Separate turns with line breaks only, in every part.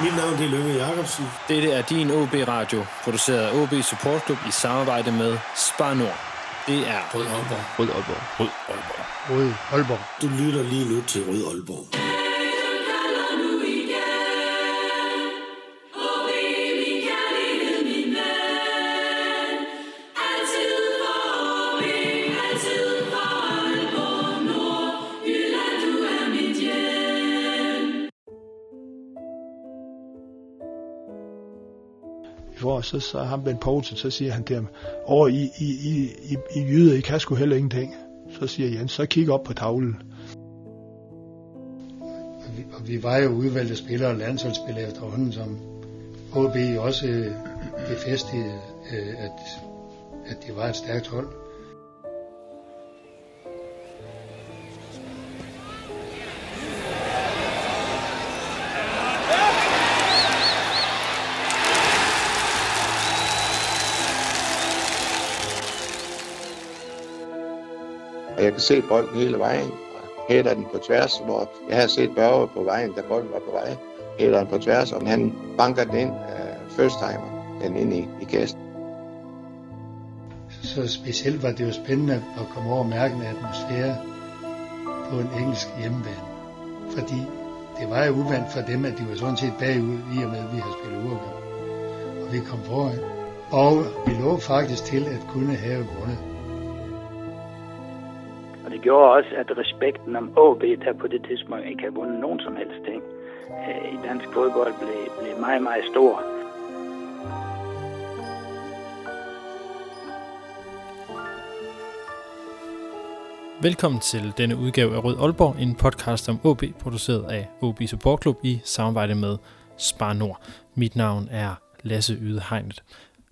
Mit navn det er Lønge Jacobsen.
Dette er din OB Radio, produceret af OB Support Club i samarbejde med Spar Nord. Det er
Rød Aalborg.
Rød Aalborg.
Rød Aalborg.
Rød Aalborg.
Du lytter lige nu til Rød Aalborg.
Og så, så ham Ben Poulsen, så siger han til ham, over I, I, I, I, I jyder, I kan sgu heller ingenting. Så siger Jens, så kig op på tavlen.
Og vi, og vi var jo udvalgte spillere og landsholdsspillere efterhånden, som HB også øh, befæstede, øh, at, at det var et stærkt hold.
Jeg kan se bolden hele vejen. Og hætter den på tværs, hvor jeg har set Børge på vejen, da bolden var på vej. Hætter den på tværs, og han banker den ind, uh, first timer, den ind i, i kassen.
Så specielt var det jo spændende at komme over og mærke en atmosfære på en engelsk hjemmebane. Fordi det var jo uvandt for dem, at de var sådan set bagud, i og med, at vi har spillet uafgjort. Og vi kom foran. Og vi lå faktisk til at kunne have vundet.
Det gjorde også, at respekten om AB, der på det tidspunkt ikke havde vundet nogen som helst ting, øh, i dansk fodbold blev, blev meget, meget stor.
Velkommen til denne udgave af Rød Aalborg, en podcast om OB, produceret af OB Support Club i samarbejde med Spar Nord. Mit navn er Lasse Yde Hegnet.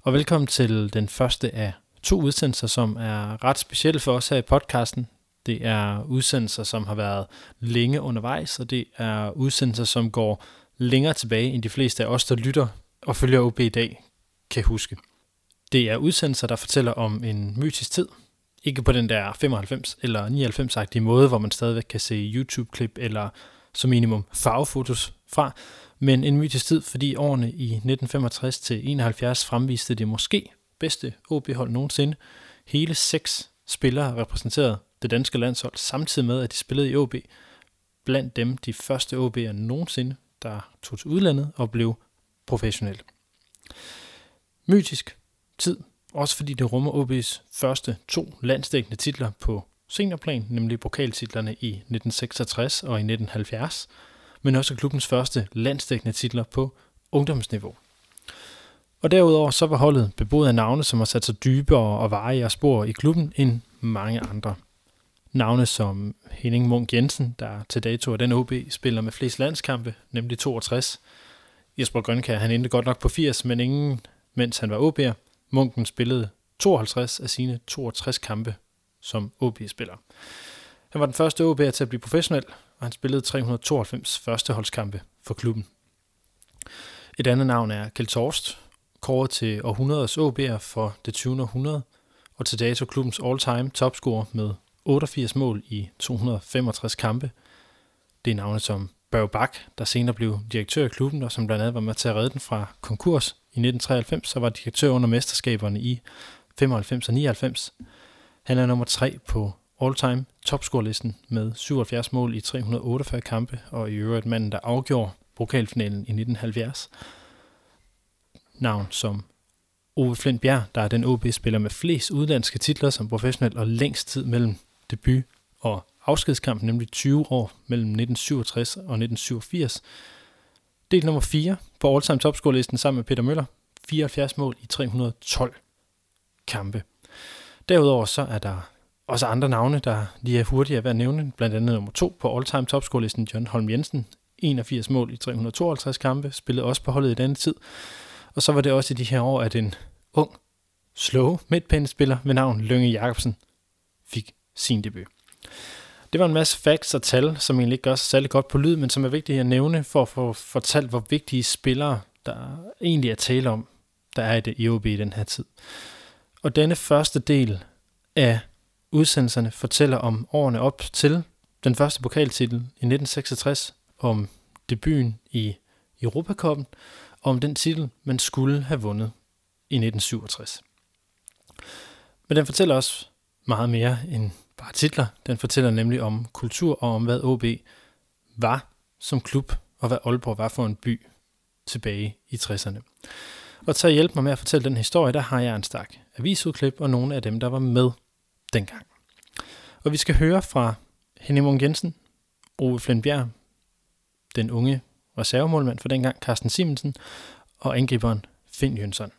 Og velkommen til den første af to udsendelser, som er ret specielle for os her i podcasten. Det er udsendelser, som har været længe undervejs, og det er udsendelser, som går længere tilbage, end de fleste af os, der lytter og følger OB i dag, kan huske. Det er udsendelser, der fortæller om en mytisk tid. Ikke på den der 95 eller 99-agtige måde, hvor man stadigvæk kan se YouTube-klip eller som minimum farvefotos fra, men en mytisk tid, fordi årene i 1965 til 71 fremviste det måske bedste OB-hold nogensinde. Hele seks spillere repræsenteret det danske landshold, samtidig med, at de spillede i OB. Blandt dem de første OB'er nogensinde, der tog til udlandet og blev professionelle. Mytisk tid, også fordi det rummer OB's første to landsdækkende titler på seniorplan, nemlig pokaltitlerne i 1966 og i 1970, men også klubbens første landsdækkende titler på ungdomsniveau. Og derudover så var holdet beboet af navne, som har sat sig dybere og varige spor i klubben end mange andre. Navne som Henning Munk Jensen, der til dato er den OB spiller med flest landskampe, nemlig 62. Jesper Grønkær, han endte godt nok på 80, men ingen, mens han var OB'er. Munken spillede 52 af sine 62 kampe som OB-spiller. Han var den første OB'er til at blive professionel, og han spillede 392 førsteholdskampe for klubben. Et andet navn er Kjeld Torst, kåret til århundredets OB'er for det 20. århundrede, og til dato klubbens all-time topscorer med 88 mål i 265 kampe. Det er navne som Børge Bak, der senere blev direktør i klubben, og som blandt andet var med til at redde den fra konkurs i 1993, så var direktør under mesterskaberne i 95 og 99. Han er nummer 3 på all-time topscorelisten med 77 mål i 348 kampe, og i øvrigt manden, der afgjorde pokalfinalen i 1970. Navn som Ove Flint Bjerg, der er den OB-spiller med flest udlandske titler som professionel og længst tid mellem debut og afskedskamp, nemlig 20 år mellem 1967 og 1987. Del nummer 4 på all-time topscorelisten sammen med Peter Møller, 74 mål i 312 kampe. Derudover så er der også andre navne, der lige er hurtige at nævne, blandt andet nummer 2 på all-time topscorelisten John Holm Jensen, 81 mål i 352 kampe, spillede også på holdet i denne tid. Og så var det også i de her år, at en ung, slow midtbanespiller ved navn Lønge Jacobsen sin debut. Det var en masse facts og tal, som egentlig ikke gør sig særlig godt på lyd, men som er vigtige at nævne for at få fortalt, hvor vigtige spillere, der egentlig er tale om, der er i det IOB i den her tid. Og denne første del af udsendelserne fortæller om årene op til den første pokaltitel i 1966, om debuten i Europakoppen og om den titel, man skulle have vundet i 1967. Men den fortæller også meget mere end bare titler. Den fortæller nemlig om kultur og om, hvad OB var som klub, og hvad Aalborg var for en by tilbage i 60'erne. Og til at hjælpe mig med at fortælle den historie, der har jeg en stak avisudklip og nogle af dem, der var med dengang. Og vi skal høre fra Henning Munk Jensen, Ove Flindbjerg, den unge reservemålmand for dengang, Carsten Simonsen, og angriberen Finn Jønsson.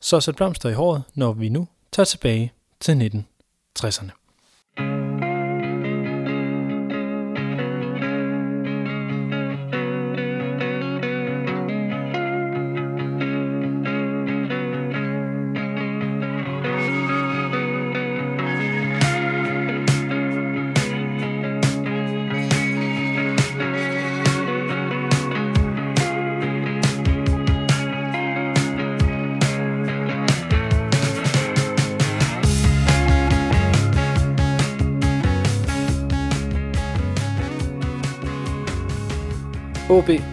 Så sæt blomster i håret, når vi nu tager tilbage til 1960'erne.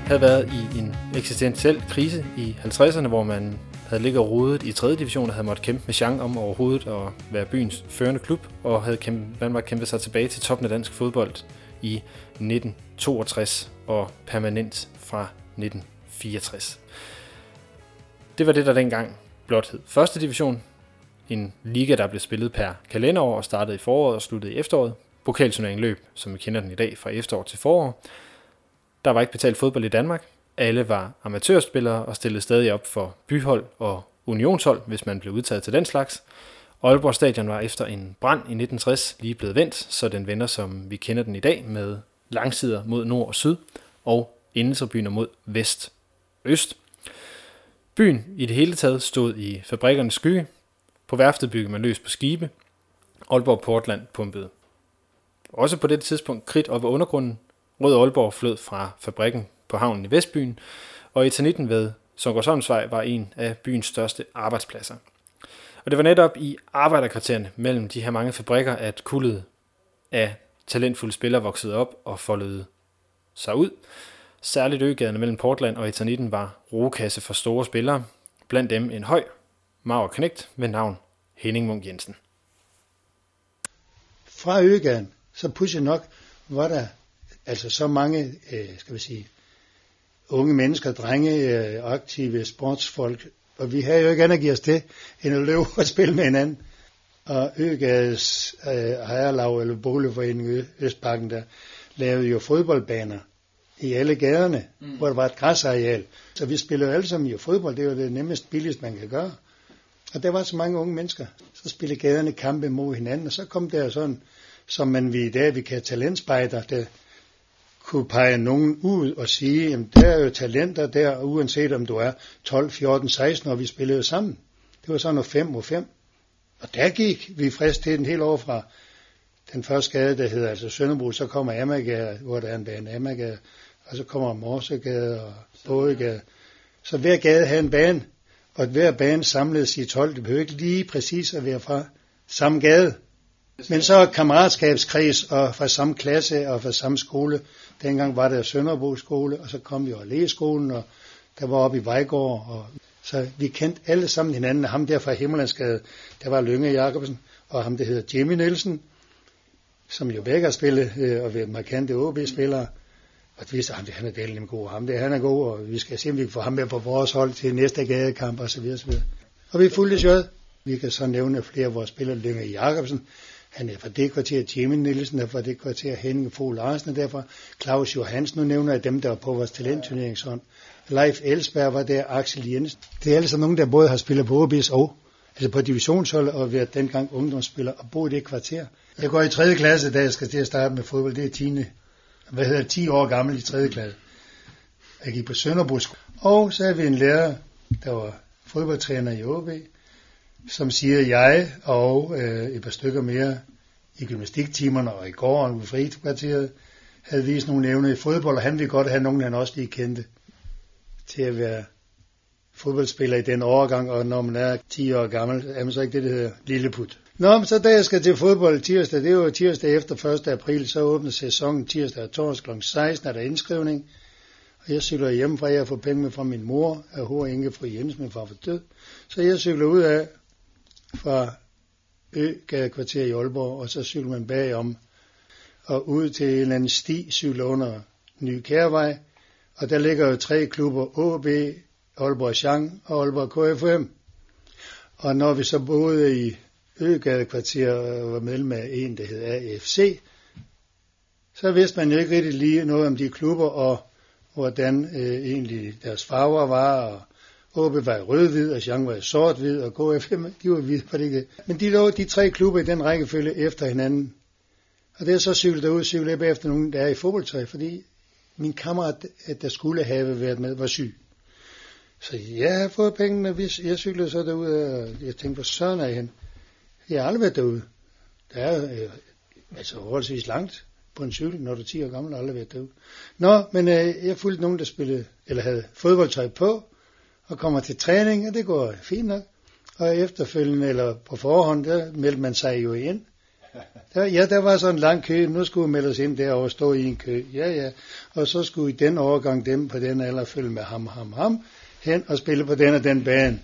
Havde været i en eksistentiel krise i 50'erne, hvor man havde ligget rodet i 3. division og havde måttet kæmpe med Chang om overhovedet at være byens førende klub, og havde kæmpet, man var kæmpet sig tilbage til toppen af dansk fodbold i 1962 og permanent fra 1964. Det var det, der dengang blot hed første division. En liga, der blev spillet per kalenderår og startede i foråret og sluttede i efteråret. Pokalturneringen løb, som vi kender den i dag, fra efterår til forår. Der var ikke betalt fodbold i Danmark. Alle var amatørspillere og stillede stadig op for byhold og unionshold, hvis man blev udtaget til den slags. Aalborg Stadion var efter en brand i 1960 lige blevet vendt, så den vender som vi kender den i dag med langsider mod nord og syd og indetribuner mod vest og øst. Byen i det hele taget stod i fabrikkernes skygge. På værftet byggede man løs på skibe. Aalborg Portland pumpede også på det tidspunkt kridt op af undergrunden, Rød Aalborg flød fra fabrikken på havnen i Vestbyen, og etanitten ved Sundgårdsholmsvej var en af byens største arbejdspladser. Og det var netop i arbejderkvartererne mellem de her mange fabrikker, at kullet af talentfulde spillere voksede op og foldede sig ud. Særligt øgaderne mellem Portland og Eternitten var rokasse for store spillere, blandt dem en høj, mager knægt med navn Henning Munk Jensen.
Fra Øgaden, så pudsigt nok, var der altså så mange, øh, skal vi sige, unge mennesker, drenge, øh, aktive sportsfolk, og vi havde jo ikke andet at give os det, end at løbe og spille med hinanden. Og Øgades øh, ejerlag, eller boligforening Østparken, der lavede jo fodboldbaner i alle gaderne, mm. hvor der var et græsareal. Så vi spillede jo alle sammen i fodbold, det var det nemmest billigst, man kan gøre. Og der var så mange unge mennesker. Så spillede gaderne kampe mod hinanden, og så kom der sådan, som man vi i dag vi kan talentspejder, der kunne pege nogen ud og sige, at der er jo talenter der, uanset om du er 12, 14, 16, og vi spillede sammen. Det var sådan noget 5 mod 5. Og der gik vi frisk til den helt over fra den første gade, der hedder altså Sønderbro, så kommer Amager, hvor der er en bane Amager, og så kommer Morsegade og Bådegade. Så hver gade havde en bane, og hver bane samledes i 12. Det behøver ikke lige præcis at være fra samme gade. Men så kammeratskabskreds og fra samme klasse og fra samme skole. Dengang var der Sønderbo skole, og så kom vi over lægeskolen, og der var oppe i Vejgård. Og, så vi kendte alle sammen hinanden. Ham der fra Himmelandsgade, der var Lønge Jacobsen, og ham der hedder Jimmy Nielsen, som jo begge har spillet øh, og været markante OB-spillere. Og vi vidste, at han er delen god, ham der han er god, og vi skal se, om vi kan få ham med på vores hold til næste gadekamp osv. Og, og vi fulgte sjovt. Vi kan så nævne flere af vores spillere, Lønge Jacobsen, han er fra det kvarter, Jimmy Nielsen er fra det kvarter, Henning Fogh Larsen er derfra, Claus Johansen, nu nævner jeg dem, der var på vores talentturneringshold. Leif Elsberg var der, Axel Jensen. Det er altså nogen, der både har spillet på OBS og altså på divisionshold og været dengang ungdomsspiller og boet i det kvarter. Jeg går i 3. klasse, da jeg skal til at starte med fodbold. Det er 10. Hvad hedder 10 år gammel i 3. klasse. Jeg gik på Sønderbro Og så havde vi en lærer, der var fodboldtræner i OB, som siger, jeg og øh, et par stykker mere i gymnastiktimerne og i går ude i frikvarteret havde vist nogle evner i fodbold, og han ville godt have nogen, han også lige kendte til at være fodboldspiller i den overgang, og når man er 10 år gammel, er man så ikke det, der hedder lilleput. Nå, men så da jeg skal til fodbold tirsdag, det er jo tirsdag efter 1. april, så åbner sæsonen tirsdag og torsdag kl. 16 er der indskrivning, Og jeg cykler hjemmefra, jeg får penge med fra min mor, af H. Inge Fri Jens, min far for død. Så jeg cykler ud af fra Øgadekvarter i Aalborg, og så cykler man bagom og ud til en eller anden sti, cykler under Ny Kærvej, og der ligger jo tre klubber, AB, Aalborg Chang og Aalborg KFM. Og når vi så boede i Øgadekvarter og var medlem af en, der hed AFC, så vidste man jo ikke rigtig lige noget om de klubber, og hvordan øh, egentlig deres farver var, og AB var rød-hvid, og Jean var sort-hvid, og KF, de var hvide, på det ikke. Men de lå de tre klubber i den rækkefølge efter hinanden. Og det er så cyklet derud, cyklet jeg bagefter nogen, der er i fodboldtøj, fordi min kammerat, der skulle have været med, var syg. Så jeg har fået pengene, hvis jeg cyklede så derud, og jeg tænkte, hvor søren er jeg hen? Jeg har aldrig været derude. Der er øh, altså forholdsvis langt på en cykel, når du er 10 år gammel, og aldrig været derude. Nå, men øh, jeg fulgte nogen, der spillede, eller havde fodboldtøj på, og kommer til træning, og det går fint nok. Og efterfølgende, eller på forhånd, der meldte man sig jo ind. Der, ja, der var sådan en lang kø. Nu skulle vi melde os ind der og stå i en kø. Ja, ja. Og så skulle i den overgang dem på den alder følge med ham, ham, ham hen og spille på den og den bane.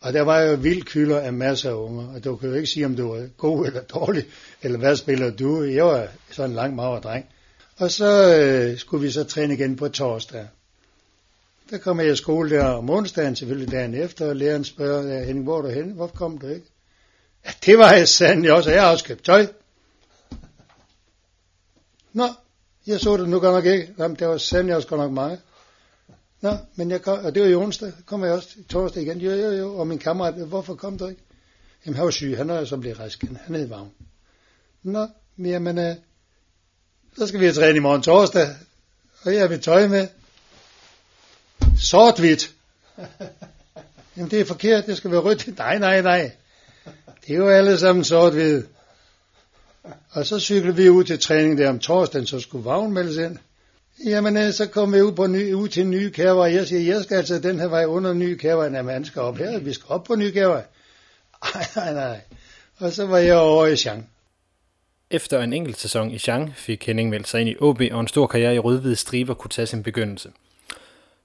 Og der var jo vild kylder af masser af unger, og du kan jo ikke sige, om du var god eller dårlig, eller hvad spiller du? Jeg var sådan en lang mager dreng. Og så øh, skulle vi så træne igen på torsdag. Der kom jeg i skole der om onsdagen, selvfølgelig dagen efter, og læreren spørger, Henning, hvor er du henne? Hvorfor kom du ikke? Ja, det var jeg sandelig også, og jeg har også købt tøj. Nå, jeg så det nu godt nok ikke. Jamen, det var sandelig også godt nok meget. Nå, men jeg kom, og det var i onsdag, kom jeg også torsdag igen. Jo, jo, jo, og min kammerat, hvorfor kom du ikke? Jamen, han var syg, han er så blevet rask, han hed Vagn. Nå, men jamen, øh, så skal vi have træne i morgen torsdag, og jeg har mit tøj med. Sort-hvidt. Jamen, det er forkert, det skal være rødt. Nej, nej, nej. Det er jo alle sammen sort-hvid. Og så cyklede vi ud til træning der om torsdagen, så skulle Vagn meldes ind. Jamen, øh, så kom vi ud, på ny, ud til Nye Kærvej. Jeg siger, jeg skal altså den her vej under Nye Kærvej. når man skal op her. Vi skal op på Nye Kærvej. Nej, nej, nej. Og så var jeg over i Chang.
Efter en enkelt sæson i Chang fik Henning meldt sig ind i OB, og en stor karriere i rødhvide striber kunne tage sin begyndelse.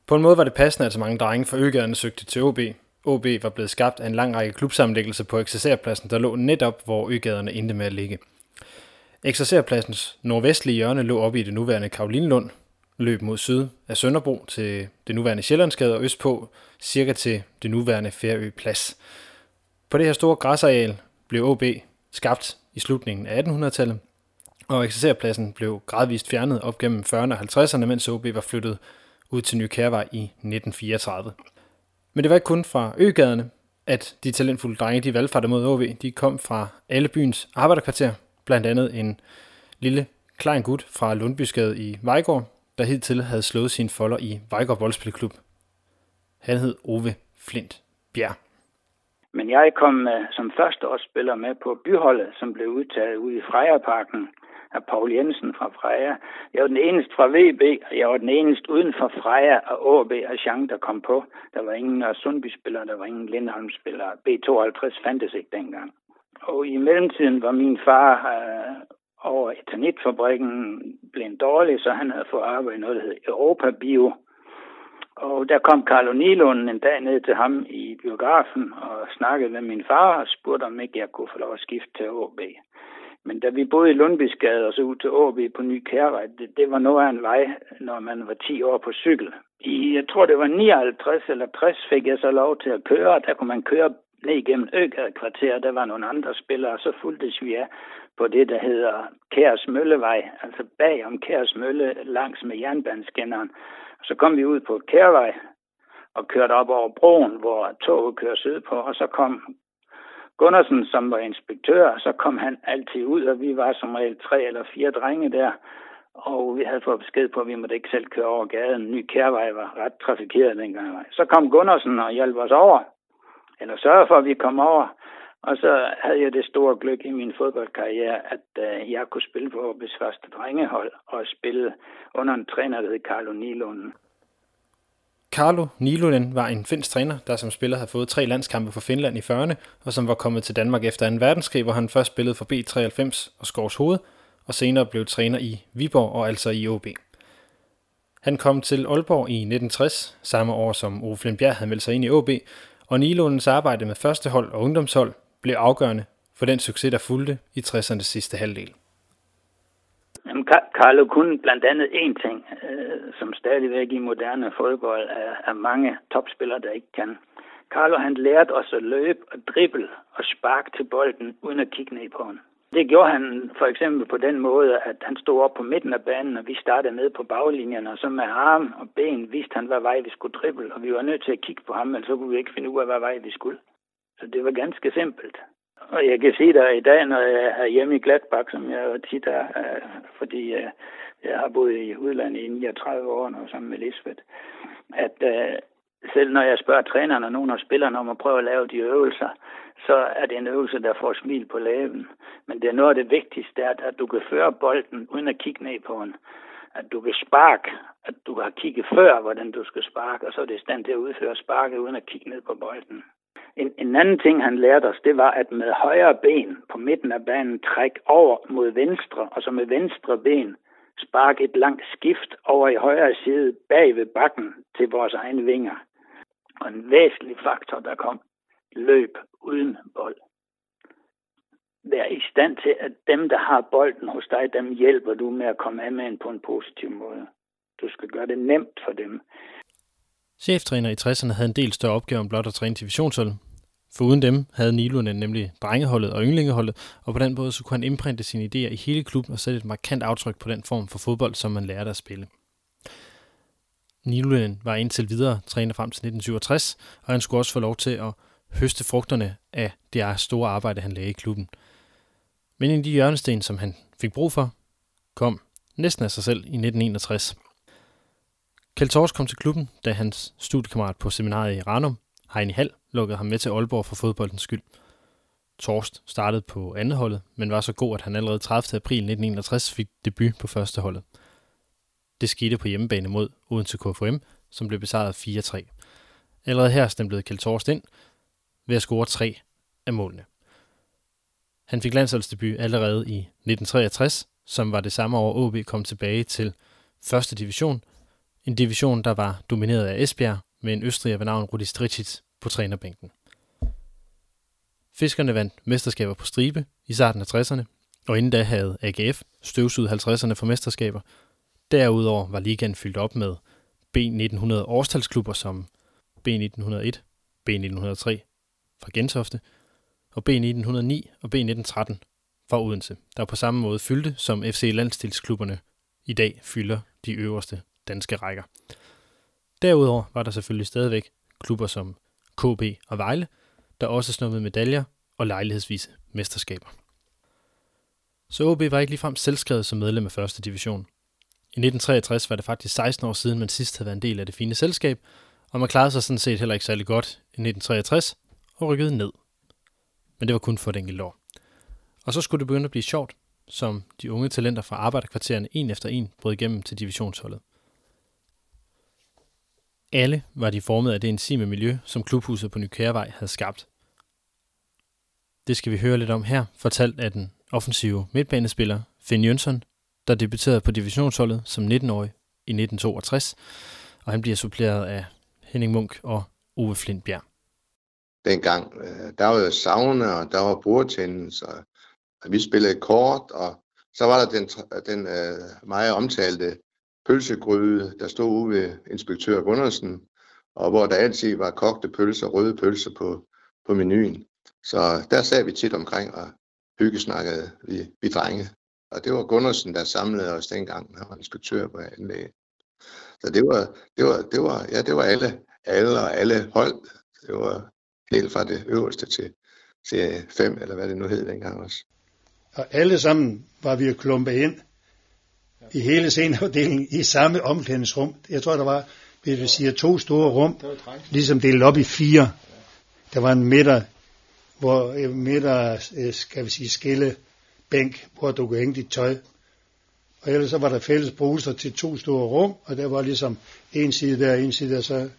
På en måde var det passende, at så mange drenge fra Øgaderne søgte til OB. OB var blevet skabt af en lang række klubsammenlæggelser på eksercerpladsen, der lå netop, hvor Øgaderne endte med at ligge. Eksercerpladsens nordvestlige hjørne lå oppe i det nuværende Karolinlund, løb mod syd af Sønderbro til det nuværende Sjællandsgade og østpå cirka til det nuværende Færø Plads. På det her store græsareal blev OB skabt i slutningen af 1800-tallet, og eksercerpladsen blev gradvist fjernet op gennem 40'erne og 50'erne, mens OB var flyttet ud til Ny Kærvej i 1934. Men det var ikke kun fra øgaderne, at de talentfulde drenge, de valgfartede mod OB, de kom fra alle byens arbejderkvarter, blandt andet en lille klein gut fra Lundbysgade i Vejgaard, der hidtil havde slået sine folder i Vejgaard Boldspilklub. Han hed Ove Flint Bjerg.
Men jeg kom uh, som førsteårsspiller med på byholdet, som blev udtaget ude i Frejerparken af Paul Jensen fra Freja. Jeg var den eneste fra VB, og jeg var den eneste uden for Freja og AB og Jean, der kom på. Der var ingen Sundby-spillere, der var ingen Lindholm-spillere. B52 fandtes ikke dengang. Og i mellemtiden var min far øh, over etanitfabrikken blevet dårlig, så han havde fået arbejde i noget, der hed Europa Bio. Og der kom Carlo Nilund en dag ned til ham i biografen og snakkede med min far og spurgte, om ikke jeg kunne få lov at skifte til AB. Men da vi boede i Lundbysgade og så ud til Åby på Ny Kærvej, det, det var noget af en vej, når man var 10 år på cykel. I, jeg tror, det var 59 eller 60 fik jeg så lov til at køre. Der kunne man køre ned igennem Øgade kvarter, der var nogle andre spillere, og så fulgtes vi af på det, der hedder Kærs Møllevej, altså bag om Kærs Mølle langs med jernbaneskinneren. Så kom vi ud på Kærvej og kørte op over broen, hvor toget kører sydpå, og så kom Gundersen, som var inspektør, så kom han altid ud, og vi var som regel tre eller fire drenge der, og vi havde fået besked på, at vi måtte ikke selv køre over gaden. Ny Kærvej var ret trafikeret dengang. Så kom Gundersen og hjalp os over, eller sørgede for, at vi kom over. Og så havde jeg det store gløk i min fodboldkarriere, at øh, jeg kunne spille på Åbes første drengehold og spille under en træner, der hed Carlo Nilund.
Carlo Nilunen var en finsk træner, der som spiller havde fået tre landskampe for Finland i 40'erne, og som var kommet til Danmark efter 2. verdenskrig, hvor han først spillede for B93 og Skovs Hoved, og senere blev træner i Viborg og altså i OB. Han kom til Aalborg i 1960, samme år som Ove Flindbjerg havde meldt sig ind i OB, og Nilundens arbejde med førstehold og ungdomshold blev afgørende for den succes, der fulgte i 60'ernes sidste halvdel.
Carlo kunne blandt andet én ting, øh, som stadigvæk i moderne fodbold er, er mange topspillere, der ikke kan. Carlo han lærte os at løbe og drible og sparke til bolden uden at kigge ned på den. Det gjorde han for eksempel på den måde, at han stod op på midten af banen, og vi startede ned på baglinjen, og så med arm og ben vidste han, hvad vej vi skulle drible, og vi var nødt til at kigge på ham, men så kunne vi ikke finde ud af, hvad vej vi skulle. Så det var ganske simpelt. Og jeg kan sige dig i dag, når jeg er hjemme i Gladbach, som jeg tit er, fordi øh, jeg har boet i udlandet i 39 år nu sammen med Lisbeth, at øh, selv når jeg spørger træneren og nogle af spillerne om at prøve at lave de øvelser, så er det en øvelse, der får smil på læben. Men det er noget af det vigtigste, at, at du kan føre bolden uden at kigge ned på den. At du kan sparke, at du har kigget før, hvordan du skal sparke, og så er det i stand til at udføre sparket uden at kigge ned på bolden. En, en anden ting, han lærte os, det var, at med højre ben på midten af banen træk over mod venstre, og så med venstre ben spark et langt skift over i højre side bag ved bakken til vores egne vinger. Og en væsentlig faktor, der kom, løb uden bold. Vær i stand til, at dem, der har bolden hos dig, dem hjælper du med at komme af med en på en positiv måde. Du skal gøre det nemt for dem.
Cheftræner i 60'erne havde en del større opgave om blot at træne divisionshold. For uden dem havde Nilunen nemlig drengeholdet og ynglingeholdet, og på den måde så kunne han indprinte sine idéer i hele klubben og sætte et markant aftryk på den form for fodbold, som man lærte at spille. Nilunen var indtil videre træner frem til 1967, og han skulle også få lov til at høste frugterne af det store arbejde, han lagde i klubben. Men en af de hjørnesten, som han fik brug for, kom næsten af sig selv i 1961. Kjeld Tors kom til klubben, da hans studiekammerat på seminariet i Ranum, Heini Hall, lukkede ham med til Aalborg for fodboldens skyld. Torst startede på andet holdet, men var så god, at han allerede 30. april 1961 fik debut på førsteholdet. Det skete på hjemmebane mod Odense KFM, som blev besejret 4-3. Allerede her stemplede Kjeld Torst ind ved at score tre af målene. Han fik landsholdsdebut allerede i 1963, som var det samme år OB kom tilbage til første division, en division, der var domineret af Esbjerg med en østriger ved navn Rudi Stricic på trænerbænken. Fiskerne vandt mesterskaber på stribe i starten af 60'erne, og inden da havde AGF støvsuget 50'erne for mesterskaber. Derudover var ligaen fyldt op med B1900 årstalsklubber som B1901, B1903 fra Gentofte, og B1909 og B1913 fra Odense, der på samme måde fyldte, som FC Landstilsklubberne i dag fylder de øverste danske rækker. Derudover var der selvfølgelig stadigvæk klubber som KB og Vejle, der også snuppede medaljer og lejlighedsvise mesterskaber. Så OB var ikke ligefrem selvskrevet som medlem af første division. I 1963 var det faktisk 16 år siden, man sidst havde været en del af det fine selskab, og man klarede sig sådan set heller ikke særlig godt i 1963 og rykkede ned. Men det var kun for et enkelt år. Og så skulle det begynde at blive sjovt, som de unge talenter fra arbejderkvartererne en efter en brød igennem til divisionsholdet. Alle var de formet af det intime miljø, som klubhuset på Nykærevej havde skabt. Det skal vi høre lidt om her, fortalt af den offensive midtbanespiller Finn Jønsson, der debuterede på divisionsholdet som 19-årig i 1962, og han bliver suppleret af Henning Munk og Ove Flintbjerg.
Dengang, øh, der var jo sauna, og der var bordtennis, og, og vi spillede kort, og så var der den, den øh, meget omtalte pølsegryde, der stod ude ved inspektør Gundersen, og hvor der altid var kogte pølser, røde pølser på, på menuen. Så der sad vi tit omkring og hyggesnakkede vi, vi drenge. Og det var Gundersen, der samlede os dengang, han var inspektør på anlægget. Så det var, det var, det var, ja, det var alle, alle og alle hold. Det var helt fra det øverste til, til fem, eller hvad det nu hed dengang også.
Og alle sammen var vi klumpet ind i hele sceneafdelingen i samme omklædningsrum. Jeg tror, der var, hvis vi siger, to store rum, ligesom delt op i fire. Der var en midter, hvor en midter, øh, skal vi sige, skille bænk, hvor du kunne hænge dit tøj. Og ellers så var der fælles bruser til to store rum, og der var ligesom en side der, en side der, så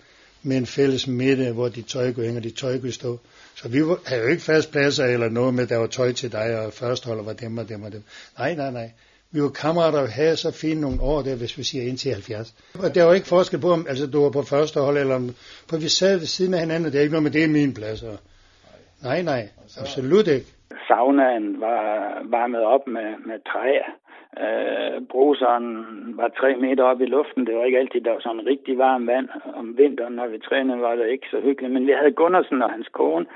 med en fælles midte, hvor dit tøj kunne hænge, og dit tøj kunne stå. Så vi havde jo ikke fast pladser eller noget med, der var tøj til dig, og førsteholder var dem og dem og dem. Nej, nej, nej. Vi var kammerater og havde så fint nogle år der, hvis vi siger indtil 70. Og der var ikke forskel på, om altså, du var på første hold, eller om, for vi sad ved siden af hinanden, og det er ikke noget med, det er min plads. Og... Nej, nej, absolut ikke.
Saunaen var varmet op med, med træ. Øh, bruseren var tre meter op i luften. Det var ikke altid, der var sådan rigtig varmt vand. Om vinteren, når vi trænede, var det ikke så hyggeligt. Men vi havde Gunnarsen og hans kone,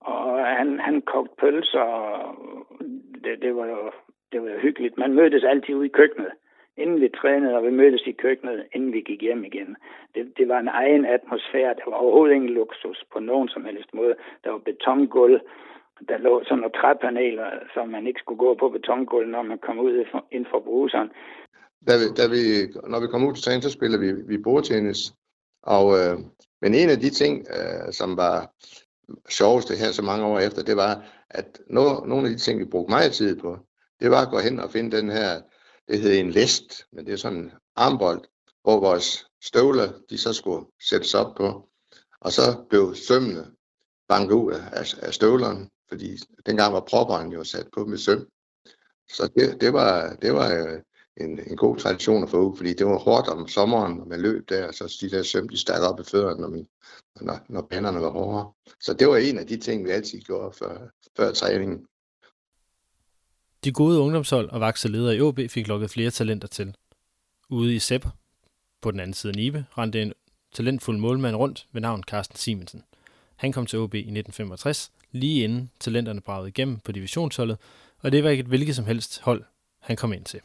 og han, han kogte pølser, og det, det, var jo, det var hyggeligt. Man mødtes altid ude i køkkenet, inden vi trænede, og vi mødtes i køkkenet, inden vi gik hjem igen. Det, det var en egen atmosfære. Der var overhovedet ingen luksus på nogen som helst måde. Der var betongulv, der lå sådan nogle træpaneler, så man ikke skulle gå på betongulv, når man kom ud ind for bruseren.
Da vi, da vi, når vi kom ud til træning, så spiller vi, vi bordtennis. Og, øh, men en af de ting, øh, som var sjoveste her så mange år efter, det var, at no, nogle af de ting, vi brugte meget tid på, det var at gå hen og finde den her, det hedder en list, men det er sådan en armbold, hvor vores støvler, de så skulle sættes op på. Og så blev sømmene banket ud af, af støvlerne, fordi dengang var propperen jo sat på med søm. Så det, det var, det var øh, en, en god tradition at få fordi det var hårdt om sommeren, når man løb der, så de der søm, de stak op i fødderne, når, man, når, når banderne var hårdere. Så det var en af de ting, vi altid gjorde før, før træningen.
De gode ungdomshold og vakse ledere i OB fik lukket flere talenter til. Ude i Sepp, på den anden side af Nibe, rendte en talentfuld målmand rundt ved navn Carsten Simensen. Han kom til OB i 1965, lige inden talenterne bragede igennem på divisionsholdet, og det var ikke et hvilket som helst hold, han kom ind til.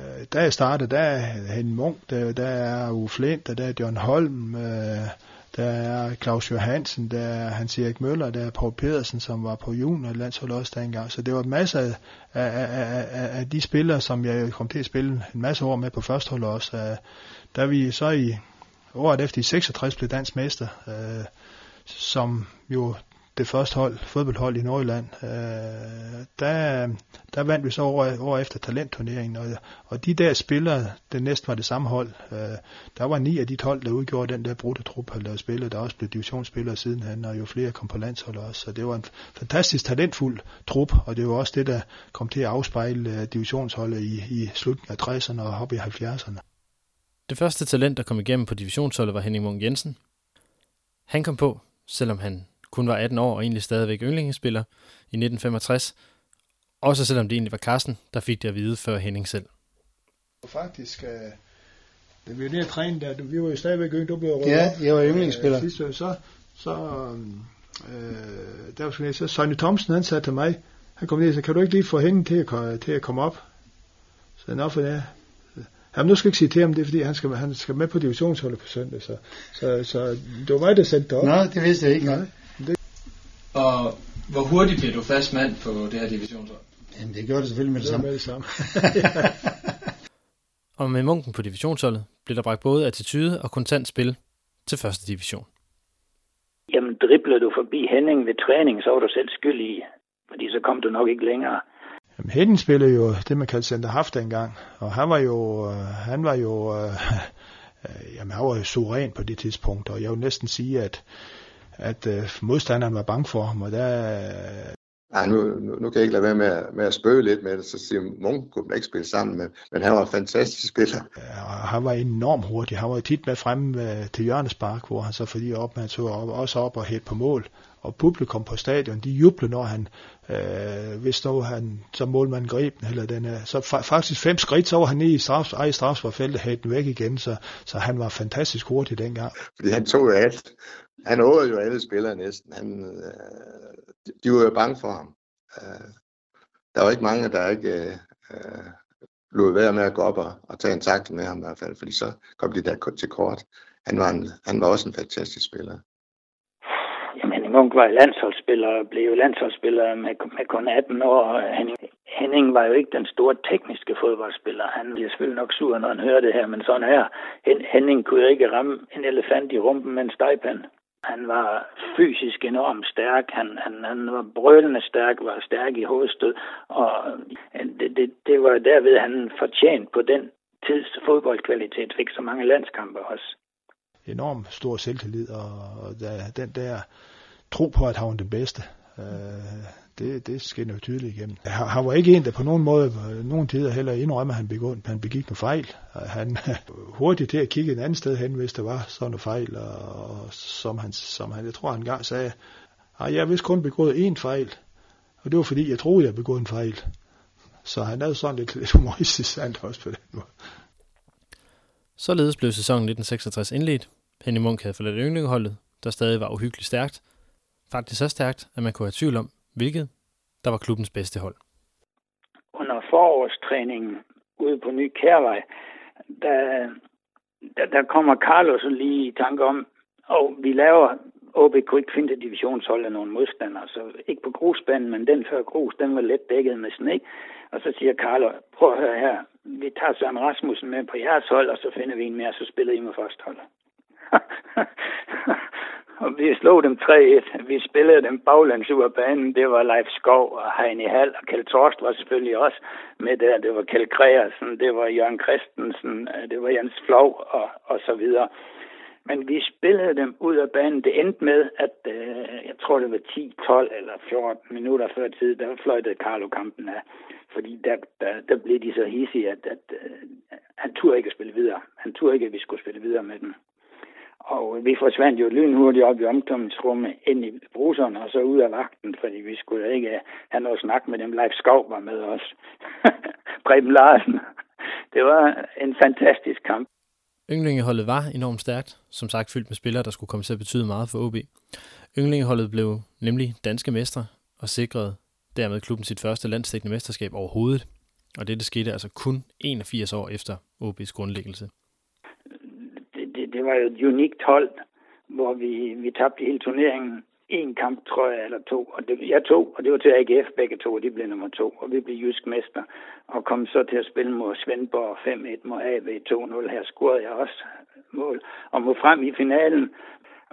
Øh, da jeg startede, der er Henning Munk, der, der er Uffe der er John Holm, øh, der er Claus Johansen, der er Hans Erik Møller, der er Paul Pedersen, som var på junior landshold også dengang. Så det var masser af, af, af, af de spillere, som jeg kom til at spille en masse år med på førsteholdet også. Øh, da vi så i året efter i 66 blev dansk mester, øh, som jo det første hold, fodboldhold i Nordjylland, øh, der, der vandt vi så over, over efter talentturneringen, og, og de der spillere, det næsten var det samme hold, øh, der var ni af de hold, der udgjorde den der brudte trup, der spillede, der også blev divisionsspillere sidenhen, og jo flere kom på landshold også, så det var en fantastisk talentfuld trup, og det var også det, der kom til at afspejle øh, divisionsholdet i, i slutningen af 60'erne og op i 70'erne.
Det første talent, der kom igennem på divisionsholdet, var Henning Munk Jensen. Han kom på, selvom han kun var 18 år og egentlig stadigvæk yndlingsspiller i 1965. Også selvom det egentlig var Carsten, der fik det at vide før Henning selv.
Faktisk, øh, da vi var nede at træne der, vi var jo stadigvæk yngre, du blev rødt
Ja, jeg var yndlingsspiller. Øh,
sidste, så, så, øh, der var sådan så Sonny Thomsen, han sagde til mig, han kom ned og sagde, kan du ikke lige få hende til at, til at komme op? Så jeg, for det. Jamen, nu skal jeg ikke sige til ham, det er fordi, han skal, han skal med på divisionsholdet på søndag, så, så, så det var mig, der sendte det op.
Nå, det vidste jeg ikke.
Nej.
Og hvor hurtigt blev du fast mand på det her divisionshold?
Jamen, det gjorde det selvfølgelig med det,
det
samme.
Med det samme.
og med munken på divisionsholdet blev der bragt både attitude og kontant spil til første division.
Jamen, driblede du forbi Henning ved træning, så var du selv skyld i, fordi så kom du nok ikke længere.
Jamen, Henning spillede jo det, man kaldte center haft dengang, og han var jo, øh, han var jo, øh, øh, jamen, han var jo suveræn på det tidspunkt, og jeg vil næsten sige, at at øh, modstanderen var bange for ham, og der... Øh...
Ej, nu, nu, nu kan jeg ikke lade være med at, med at spøge lidt med det, så siger Munk kunne man ikke spille sammen med, men han var en fantastisk spiller.
Ja, og han var enormt hurtig. Han var tit med fremme øh, til hjørnespark, hvor han så fordi op, man tog op, også op og hætte på mål. Og publikum på stadion, de jubler, når han, øh, hvis dog han som målmanden greb den, eller den, så fa- faktisk fem skridt, så var han nede i strafs, ej, strafsforfeltet, havde den væk igen, så, så han var fantastisk hurtig dengang.
Fordi han tog jo alt han nåede jo alle spillere næsten. Han, øh, de var jo bange for ham. Øh, der var ikke mange, der ikke øh, lod være med at gå op og, og tage en takt med ham i hvert fald, fordi så kom de der til kort. Han var, en, han var også en fantastisk spiller.
Henning Munk var landsholdsspiller og blev landsholdsspiller med, med kun 18 år. Henning, Henning var jo ikke den store tekniske fodboldspiller. Han bliver selvfølgelig nok sur, når han hører det her, men sådan her. Henning kunne jo ikke ramme en elefant i rumpen med en stejpand. Han var fysisk enormt stærk, han, han, han var brølende stærk, var stærk i hovedstød, og øh, det, det, det var derved, han fortjent på den tids fodboldkvalitet, fik så mange landskampe også.
Enorm stor selvtillid, og der, den der tro på, at han var den bedste, øh, det, det, skinner jo tydeligt igennem. Han, han var ikke en, der på nogen måde, nogen tider heller indrømmer, at han, begå, han begik en fejl. Øh, han hurtigt til at kigge et andet sted hen, hvis der var sådan en fejl, og som han, som han jeg tror, han engang sagde, at jeg har vist kun begået én fejl, og det var fordi, jeg troede, jeg begået en fejl. Så han er sådan lidt, lidt humoristisk sandt også på den måde.
Således blev sæsonen 1966 indledt. Henning Munk havde forladt yndlingeholdet, der stadig var uhyggeligt stærkt. Faktisk så stærkt, at man kunne have tvivl om, hvilket der var klubbens bedste hold.
Under forårstræningen ude på Ny Kærvej, der, der, der kommer Carlos lige i tanke om, og vi laver OB kunne ikke finde divisionshold af nogle modstandere, så ikke på grusbanen, men den før grus, den var let dækket med sne. Og så siger Carlo, prøv at høre her, vi tager Søren Rasmussen med på jeres hold, og så finder vi en mere, så spiller I med første hold. og vi slog dem 3-1. Vi spillede dem baglands ud af banen. Det var Leif Skov og Heine Hall, og Kjeld Torst var selvfølgelig også med der. Det var Kjeld Kreersen, det var Jørgen Christensen, øh, det var Jens Flov og, og så videre. Men vi spillede dem ud af banen. Det endte med, at øh, jeg tror, det var 10, 12 eller 14 minutter før tid, der fløjtede Carlo kampen af. Fordi der, der, der blev de så hissige, at, at øh, han turde ikke at spille videre. Han turde ikke, at vi skulle spille videre med dem. Og vi forsvandt jo lynhurtigt op i omklædningsrummet ind i bruseren og så ud af vagten, fordi vi skulle ikke have noget snak med dem. Leif Skov var med os. Preben Larsen. Det var en fantastisk kamp.
Ynglingeholdet var enormt stærkt, som sagt fyldt med spillere, der skulle komme til at betyde meget for OB. Ynglingeholdet blev nemlig danske mestre og sikrede dermed klubben sit første landstækkende mesterskab overhovedet. Og det skete altså kun 81 år efter OB's grundlæggelse.
Det, var jo et unikt hold, hvor vi, vi tabte hele turneringen en kamp, tror jeg, eller to. Og det, jeg tog, og det var til AGF begge to, og de blev nummer to. Og vi blev jysk mester, og kom så til at spille mod Svendborg 5-1 mod AB 2-0. Her scorede jeg også mål, og mod frem i finalen.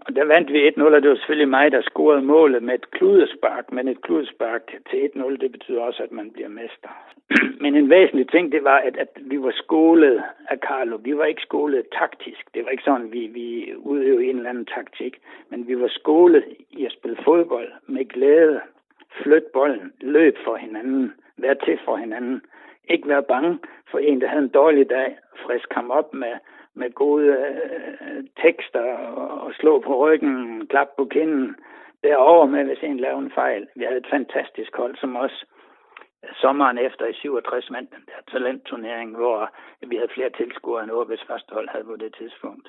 Og der vandt vi 1-0, og det var selvfølgelig mig, der scorede målet med et kludespark. Men et kludespark til 1-0, det betyder også, at man bliver mester. Men en væsentlig ting, det var, at, at vi var skolet af Carlo. Vi var ikke skolet taktisk. Det var ikke sådan, vi, vi udøvede en eller anden taktik. Men vi var skolet i at spille fodbold med glæde. Flyt bolden, løb for hinanden, vær til for hinanden. Ikke være bange for en, der havde en dårlig dag. Frisk ham op med, med gode øh, tekster og, og slå på ryggen, klap på kinden. Derover med, hvis en laver en fejl. Vi havde et fantastisk hold, som også sommeren efter i 67 vandt den der talentturnering, hvor vi havde flere tilskuere end OB's første hold havde på det tidspunkt.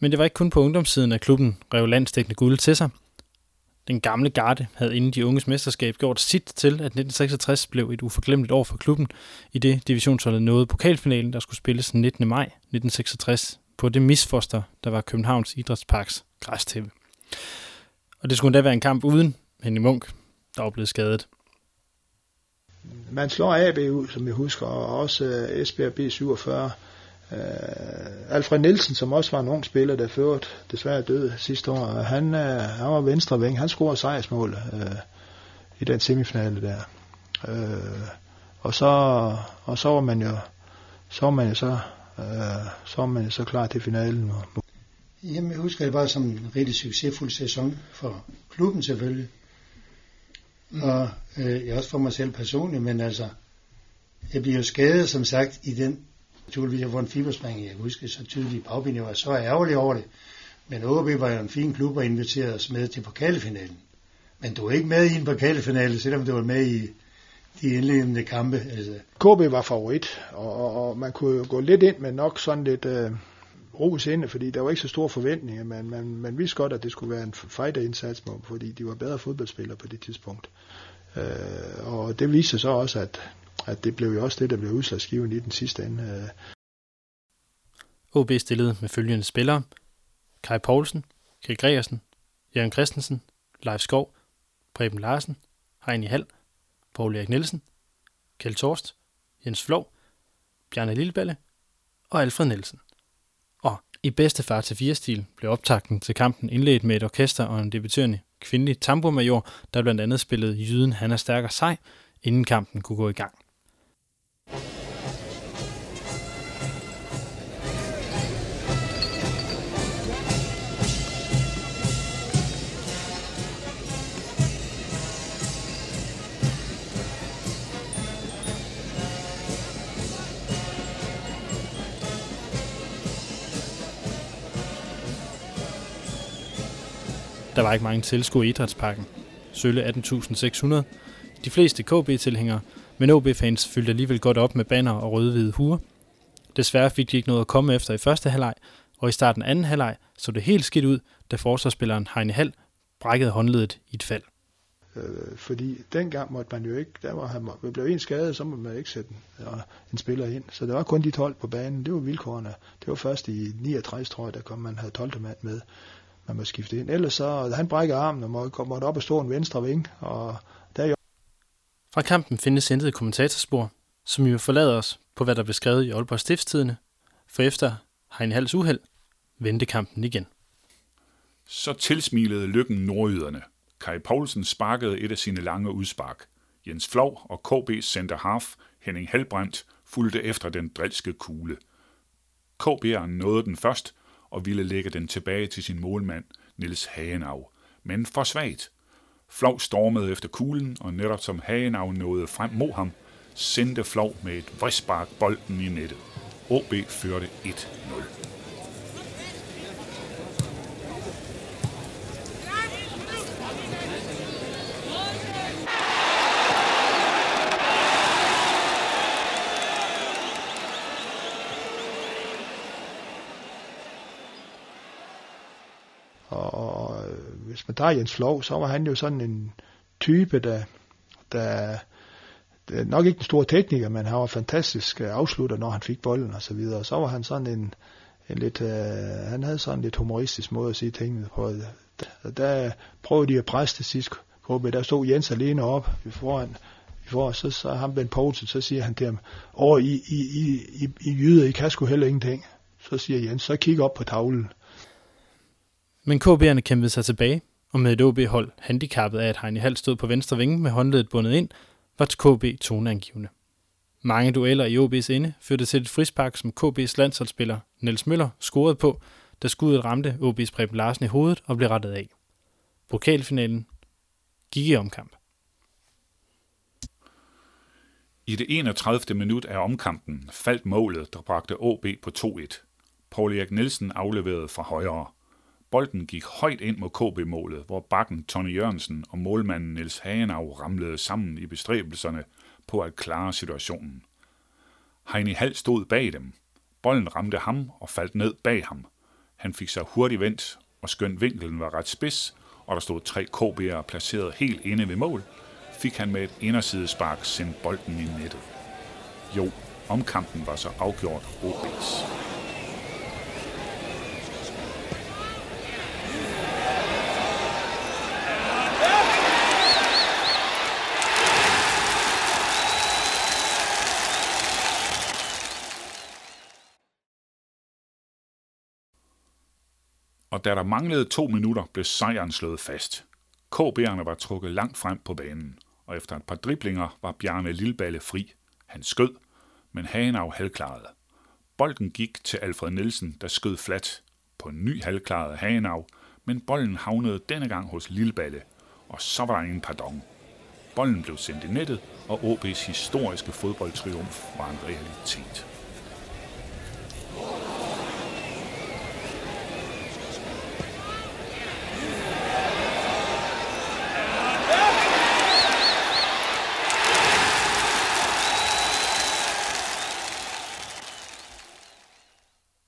Men det var ikke kun på ungdomssiden, at klubben rev landstækkende guld til sig. Den gamle garde havde inden de unges mesterskab gjort sit til, at 1966 blev et uforglemmeligt år for klubben, i det divisionsholdet nåede pokalfinalen, der skulle spilles 19. maj 1966 på det misfoster, der var Københavns Idrætsparks græstæppe. Og det skulle endda være en kamp uden Henny Munk, der var blevet skadet.
Man slår AB ud, som jeg husker, og også øh, Esbjerg B47. Uh, Alfred Nielsen, som også var en ung spiller, der førte desværre døde sidste år, han, uh, han var venstre ving. Han scorede sejrsmål uh, i den semifinale der. Uh, og så, og så var man jo så var man jo så, uh, så var man jo så klar til finalen.
Jamen, jeg husker det bare som en rigtig succesfuld sæson for klubben selvfølgelig. Og øh, jeg også for mig selv personligt, men altså, jeg bliver jo skadet, som sagt, i den, naturligvis, jeg fået en fiberspring, jeg husker så tydeligt i bagbind, jeg var så ærgerlig over det. Men OB var jo en fin klub og inviterede os med til pokalfinalen. Men du er ikke med i en pokalfinale, selvom du var med i de indledende kampe. Altså.
KB var favorit, og, og, og man kunne gå lidt ind med nok sådan lidt øh, ros inde, fordi der var ikke så store forventninger, men man, man vidste godt, at det skulle være en fighter-indsats, fordi de var bedre fodboldspillere på det tidspunkt. Øh, og det viste sig så også, at, at det blev jo også det, der blev udslagsgivende i den sidste ende. Øh.
OB stillede med følgende spillere. Kai Poulsen, Kjell Gregersen, Jørgen Christensen, Leif Skov, Preben Larsen, Heini Hall, Poul Erik Nielsen, Kjeld Torst, Jens Flov, Bjarne Lilleballe og Alfred Nielsen. Og i bedste far til fire stil blev optakten til kampen indledt med et orkester og en debuterende kvindelig tamburmajor, der blandt andet spillede Jyden Han er stærk og sej, inden kampen kunne gå i gang. Der var ikke mange tilskuere i idrætsparken. Sølle 18.600. De fleste KB-tilhængere, men OB-fans fyldte alligevel godt op med banner og røde-hvide huer. Desværre fik de ikke noget at komme efter i første halvleg, og i starten af anden halvleg så det helt skidt ud, da forsvarsspilleren Heine Hall brækkede håndledet i et fald.
Øh, fordi dengang måtte man jo ikke, der var han blev en skade, så måtte man ikke sætte en, øh, en spiller ind. Så der var kun de 12 på banen, det var vilkårene. Det var først i 69, tror jeg, der kom man havde 12 mand med, man må skifte ind. Ellers så, han brækker armen og måtte, måtte op og stå en venstre ving, og der jo...
Fra kampen findes intet kommentatorspor, som jo forlader os på, hvad der blev skrevet i Aalborg Stiftstidene, for efter Heine Hals uheld vendte kampen igen.
Så tilsmilede lykken nordyderne. Kai Poulsen sparkede et af sine lange udspark. Jens Flov og KB's center half Henning Helbrandt fulgte efter den drilske kugle. KB'eren nåede den først og ville lægge den tilbage til sin målmand, Nils Hagenau, men for svagt. Flov stormede efter kuglen, og netop som Hagenau nåede frem mod ham, sendte Flov med et vridspark bolden i nettet. OB førte 1-0.
Hvis Jens Flov, så var han jo sådan en type, der, der, der nok ikke en stor tekniker, men han var fantastisk øh, afslutter, når han fik bolden og så videre. Så var han sådan en, en lidt, øh, han havde sådan en lidt humoristisk måde at sige tingene på. Der, der prøvede de at presse det sidste gruppe. Der stod Jens alene op foran, for så, så ham Ben Poulsen, så siger han til ham, åh, I, I, I, I, I jyder, I kan sgu heller ingenting. Så siger Jens, så kig op på tavlen.
Men KB'erne kæmpede sig tilbage, og med et OB-hold handicappet af, at Heine Hall stod på venstre vinge med håndledet bundet ind, var KB toneangivende. Mange dueller i OB's ende førte til et frispark, som KB's landsholdsspiller Niels Møller scorede på, da skuddet ramte OB's Preben Larsen i hovedet og blev rettet af. Pokalfinalen gik i omkamp.
I det 31. minut af omkampen faldt målet, der bragte OB på 2-1. Paul Erik Nielsen afleverede fra højre. Bolden gik højt ind mod KB-målet, hvor bakken Tony Jørgensen og målmanden Niels Hagenau ramlede sammen i bestræbelserne på at klare situationen. Heini Hall stod bag dem. Bolden ramte ham og faldt ned bag ham. Han fik sig hurtigt vendt, og skønt vinkelen var ret spids, og der stod tre KB'ere placeret helt inde ved mål, fik han med et indersidespark sendt bolden i nettet. Jo, omkampen var så afgjort OB's. Og da der manglede to minutter, blev sejren slået fast. KB'erne var trukket langt frem på banen, og efter et par driblinger var Bjarne Lilleballe fri. Han skød, men Hanau halvklarede. Bolden gik til Alfred Nielsen, der skød flat på en ny halvklaret Hanau, men bolden havnede denne gang hos Lilleballe, og så var der ingen pardon. Bolden blev sendt i nettet, og OB's historiske fodboldtriumf var en realitet.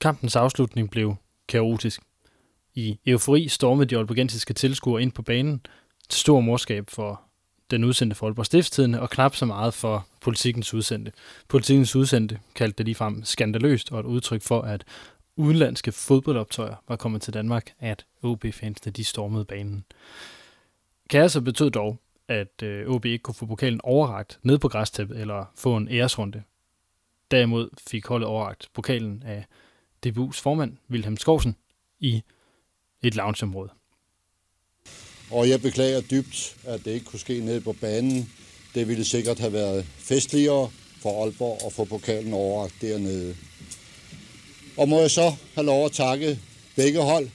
Kampens afslutning blev kaotisk. I eufori stormede de aalborgensiske tilskuere ind på banen til stor morskab for den udsendte for Aalborg Stiftstidende, og knap så meget for politikens udsendte. Politikens udsendte kaldte det ligefrem skandaløst og et udtryk for, at udenlandske fodboldoptøjer var kommet til Danmark, at OB-fansene de stormede banen. Kaoset betød dog, at øh, OB ikke kunne få pokalen overragt ned på græstæppet eller få en æresrunde. Derimod fik holdet overragt pokalen af DBU's formand, Wilhelm Skovsen, i et loungeområde.
Og jeg beklager dybt, at det ikke kunne ske nede på banen. Det ville sikkert have været festligere for Aalborg at få pokalen over dernede. Og må jeg så have lov at takke begge hold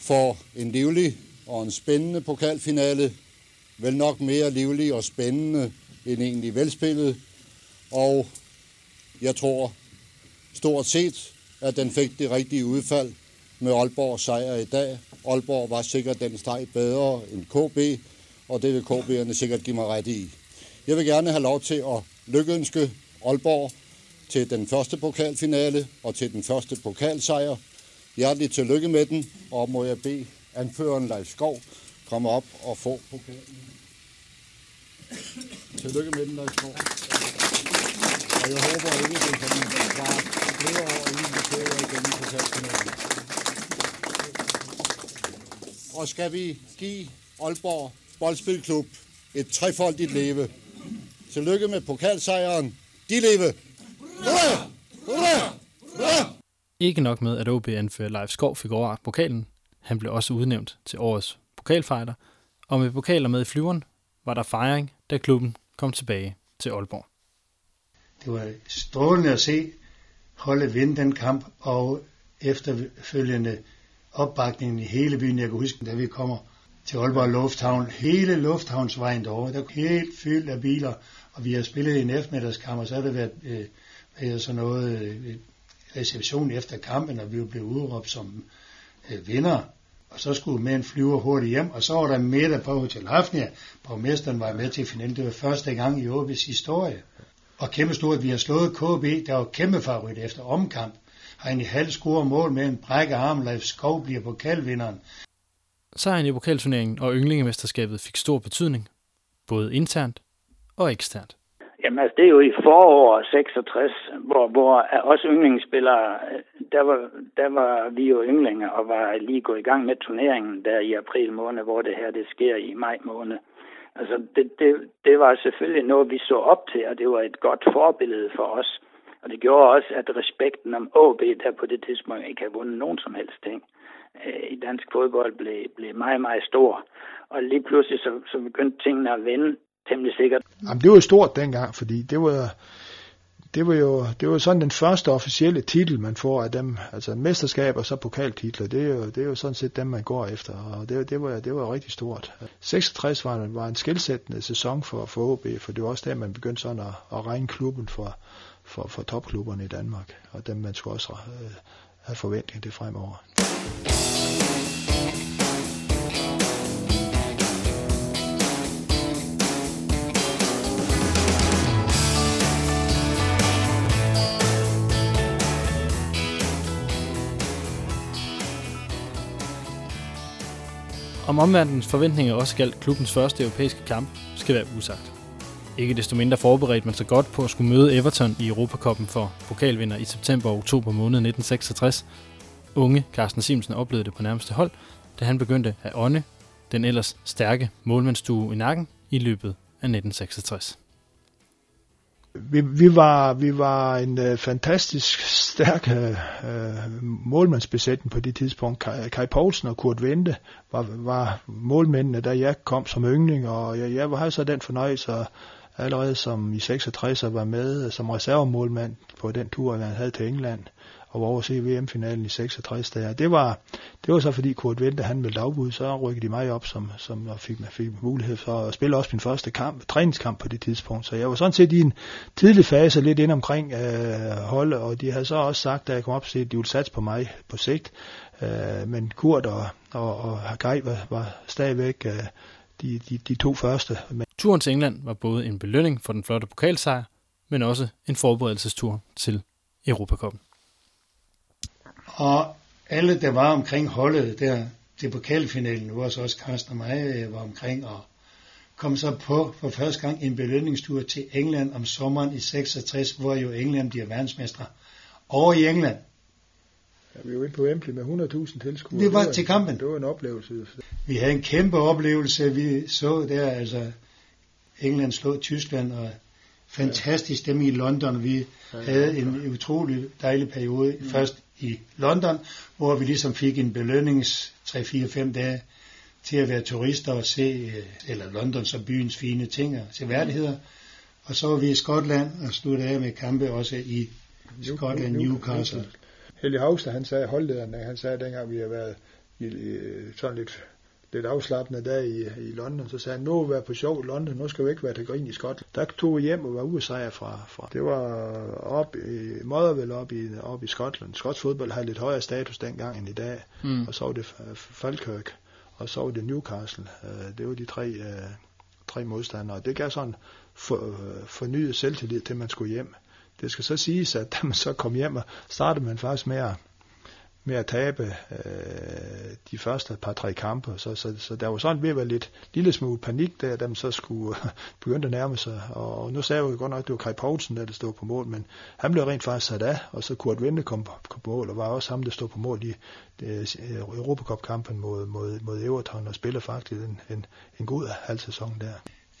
for en livlig og en spændende pokalfinale. Vel nok mere livlig og spændende end egentlig velspillet. Og jeg tror stort set, at den fik det rigtige udfald. med Aalborg sejr i dag. Aalborg var sikkert den streg bedre end KB, og det vil KB'erne sikkert give mig ret i. Jeg vil gerne have lov til at lykkeønske Aalborg til den første pokalfinale og til den første pokalsejr. Hjerteligt tillykke med den, og må jeg bede anføreren Leif Skov komme op og få pokalen. Tillykke med den, Leif Skov. Og jeg håber ikke, det kan være flere år, inden vi kører igen i pokalfinalen. Og skal vi give Aalborg Boldspilklub et trefoldigt leve. Tillykke med pokalsejren. De leve! Hurra! Hurra! Hurra!
Ikke nok med, at OB anfører Leif Skov fik overragt pokalen. Han blev også udnævnt til årets pokalfighter, og med pokaler med i flyveren var der fejring, da klubben kom tilbage til Aalborg.
Det var strålende at se holde vinde den kamp, og efterfølgende opbakningen i hele byen. Jeg kan huske, da vi kommer til Aalborg Lufthavn, hele lufthavnsvejen derovre, der er helt fyldt af biler, og vi har spillet en eftermiddagskamp, og så har det været øh, sådan noget øh, reception efter kampen, og vi blev udråbt som øh, vinder. Og så skulle med en flyver hurtigt hjem, og så var der middag på Hotel Hafnia. Borgmesteren var med til finalen. Det var første gang i Åbis historie. Og kæmpe stort, at vi har slået KB, der var kæmpe favorit efter omkamp. Har en i halv score mål med en brække arm, Leif Skov bliver pokalvinderen.
Sejren i pokalturneringen og yndlingemesterskabet fik stor betydning, både internt og eksternt.
Jamen altså, det er jo i forår 66, hvor, hvor også yndlingsspillere, der var, der var vi jo yndlinger og var lige gået i gang med turneringen der i april måned, hvor det her det sker i maj måned. Altså, det, det, det var selvfølgelig noget, vi så op til, og det var et godt forbillede for os. Og det gjorde også, at respekten om AB, der på det tidspunkt ikke havde vundet nogen som helst ting, øh, i dansk fodbold blev, blev meget, meget stor. Og lige pludselig så, så begyndte tingene at vende temmelig sikkert.
Jamen, det var stort dengang, fordi det var, det var jo det var sådan den første officielle titel, man får af dem, altså mesterskab og så pokaltitler, det er jo, det er jo sådan set dem, man går efter, og det, det, var, det var rigtig stort. 66 var, var en skilsættende sæson for, for OB, for det var også der, man begyndte sådan at, at regne klubben for, for, for topklubberne i Danmark, og dem man skulle også øh, have forventning til fremover.
Om omverdenens forventninger også galt klubbens første europæiske kamp, skal være usagt. Ikke desto mindre forberedte man sig godt på at skulle møde Everton i Europakoppen for pokalvinder i september og oktober måned 1966. Unge Carsten Simonsen oplevede det på nærmeste hold, da han begyndte at ånde den ellers stærke målmandsstue i nakken i løbet af 1966.
Vi, vi, var, vi var en øh, fantastisk stærk øh, øh målmandsbesætning på det tidspunkt. Kai, Kai Poulsen og Kurt Vente var, var målmændene, da jeg kom som yngling, og jeg, jeg havde så den fornøjelse allerede som i 66 var med som reservemålmand på den tur, jeg havde til England og var over se VM-finalen i 66 der. Det var, det var så fordi Kurt Vente, han meldte afbud, så rykkede de mig op, som, som og fik, fik mulighed for at spille også min første kamp, træningskamp på det tidspunkt. Så jeg var sådan set i en tidlig fase lidt ind omkring øh, holdet, og de havde så også sagt, da jeg kom op, at de ville satse på mig på sigt. Øh, men Kurt og, og, og Hagai var, var stadigvæk øh, de, de, de to første. Men...
Turen til England var både en belønning for den flotte pokalsejr, men også en forberedelsestur til Europakoppen.
Og alle, der var omkring holdet der til pokalfinalen, hvor så også Carsten og mig var omkring, og kom så på for første gang en belønningstur til England om sommeren i 66, hvor jo England bliver verdensmestre. Over i England.
Ja, vi var inde på Wembley med 100.000 tilskuere.
Vi var til kampen.
Det var en oplevelse.
Vi havde en kæmpe oplevelse. Vi så der, altså England slog Tyskland, og fantastisk dem i London. Vi havde en utrolig dejlig periode. Først i London, hvor vi ligesom fik en belønnings 3-4-5 dage til at være turister og se, eller London så byens fine ting og seværdigheder. Og så var vi i Skotland og sluttede af med kampe også i Skotland, Newcastle.
Helge Havstad, han sagde, holdlederen, han sagde dengang, vi har været i, sådan lidt lidt afslappende dag i, i London, så sagde han, nu vi på sjov i London, nu skal vi ikke være til grin i Skotland. Der tog vi hjem og var ude sejr fra, fra. Det var op i Motherwell op i, op i Skotland. Skotsk fodbold havde lidt højere status dengang end i dag, mm. og så var det Falkirk, og så var det Newcastle. Øh, det var de tre, øh, tre modstandere. Det gav sådan for, øh, fornyet selvtillid til, man skulle hjem. Det skal så siges, at da man så kom hjem, og startede man faktisk med at, med at tabe øh, de første par-tre kampe. Så, så, så der var sådan ved at være lidt lille smule panik der, da man så skulle begynde at nærme sig. Og nu sagde jeg jo godt nok, at det var Kai Poulsen, der, der stod på mål, men han blev rent faktisk sat af, og så Kurt Vinde kom på, på mål, og var også ham, der stod på mål i øh, Europacup-kampen mod, mod, mod Everton, og spiller faktisk en, en, en god halv sæson der.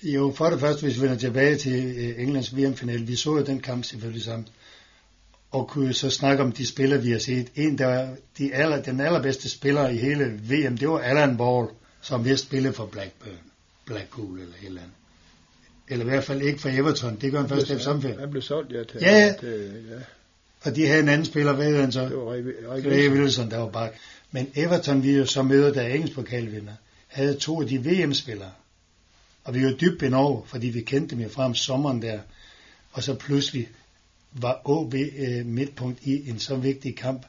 Jo, for det første, hvis vi vender tilbage til øh, Englands VM-finale, vi så jo den kamp selvfølgelig sammen, og kunne så snakke om de spillere, vi har set. En, der var de aller, den allerbedste spiller i hele VM, det var Alan Ball, som vist spillede for Blackburn, Blackpool eller et eller andet. Eller i hvert fald ikke for Everton, det gør han først efter sammenfærd.
Han blev solgt, ja. Til,
ja,
til, ja.
Og de havde en anden spiller, hvad han så?
Det var
Ray Wilson, der var bak. Men Everton, vi jo så møder, der er engelsk pokalvinder, havde to af de VM-spillere. Og vi var dybt benov, fordi vi kendte dem jo frem sommeren der. Og så pludselig var OB øh, midtpunkt i en så vigtig kamp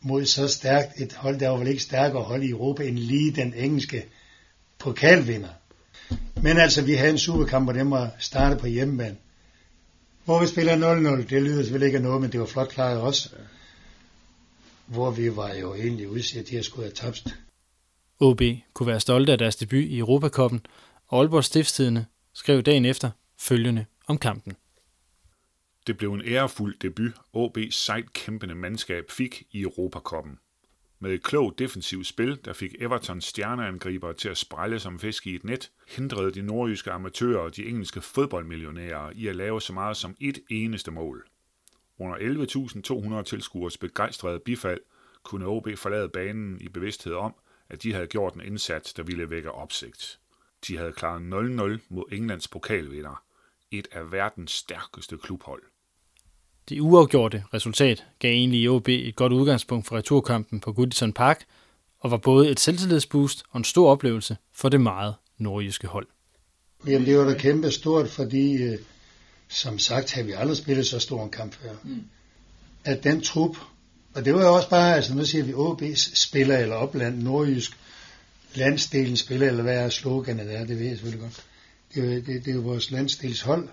mod så stærkt et hold, der var vel ikke stærkere hold i Europa end lige den engelske pokalvinder. Men altså, vi havde en superkamp, og den var startet på hjemmebane. Hvor vi spiller 0-0, det lyder selvfølgelig ikke af noget, men det var flot klaret også. Hvor vi var jo egentlig udsat til at skulle have tabt.
OB kunne være stolte af deres debut i Europakoppen, og Aalborg Stiftstidende skrev dagen efter følgende om kampen.
Det blev en ærefuld debut, OB's sejt kæmpende mandskab fik i Europakoppen. Med et klogt defensivt spil, der fik Evertons stjerneangriber til at sprælle som fisk i et net, hindrede de nordjyske amatører og de engelske fodboldmillionærer i at lave så meget som et eneste mål. Under 11.200 tilskuers begejstrede bifald kunne OB forlade banen i bevidsthed om, at de havde gjort en indsats, der ville vække opsigt. De havde klaret 0-0 mod Englands pokalvinder, et af verdens stærkeste klubhold.
Det uafgjorte resultat gav egentlig OB et godt udgangspunkt for returkampen på Goodison Park, og var både et selvtillidsboost og en stor oplevelse for det meget nordjyske hold.
Jamen det var da kæmpe stort, fordi øh, som sagt har vi aldrig spillet så stor en kamp før. Mm. At den trup, og det var jo også bare, altså nu siger vi OB's spiller eller opland, nordjysk, landsdelen spiller, eller hvad er sloganet der, det ved jeg selvfølgelig godt. Det, det, det, det er jo vores landsdels hold,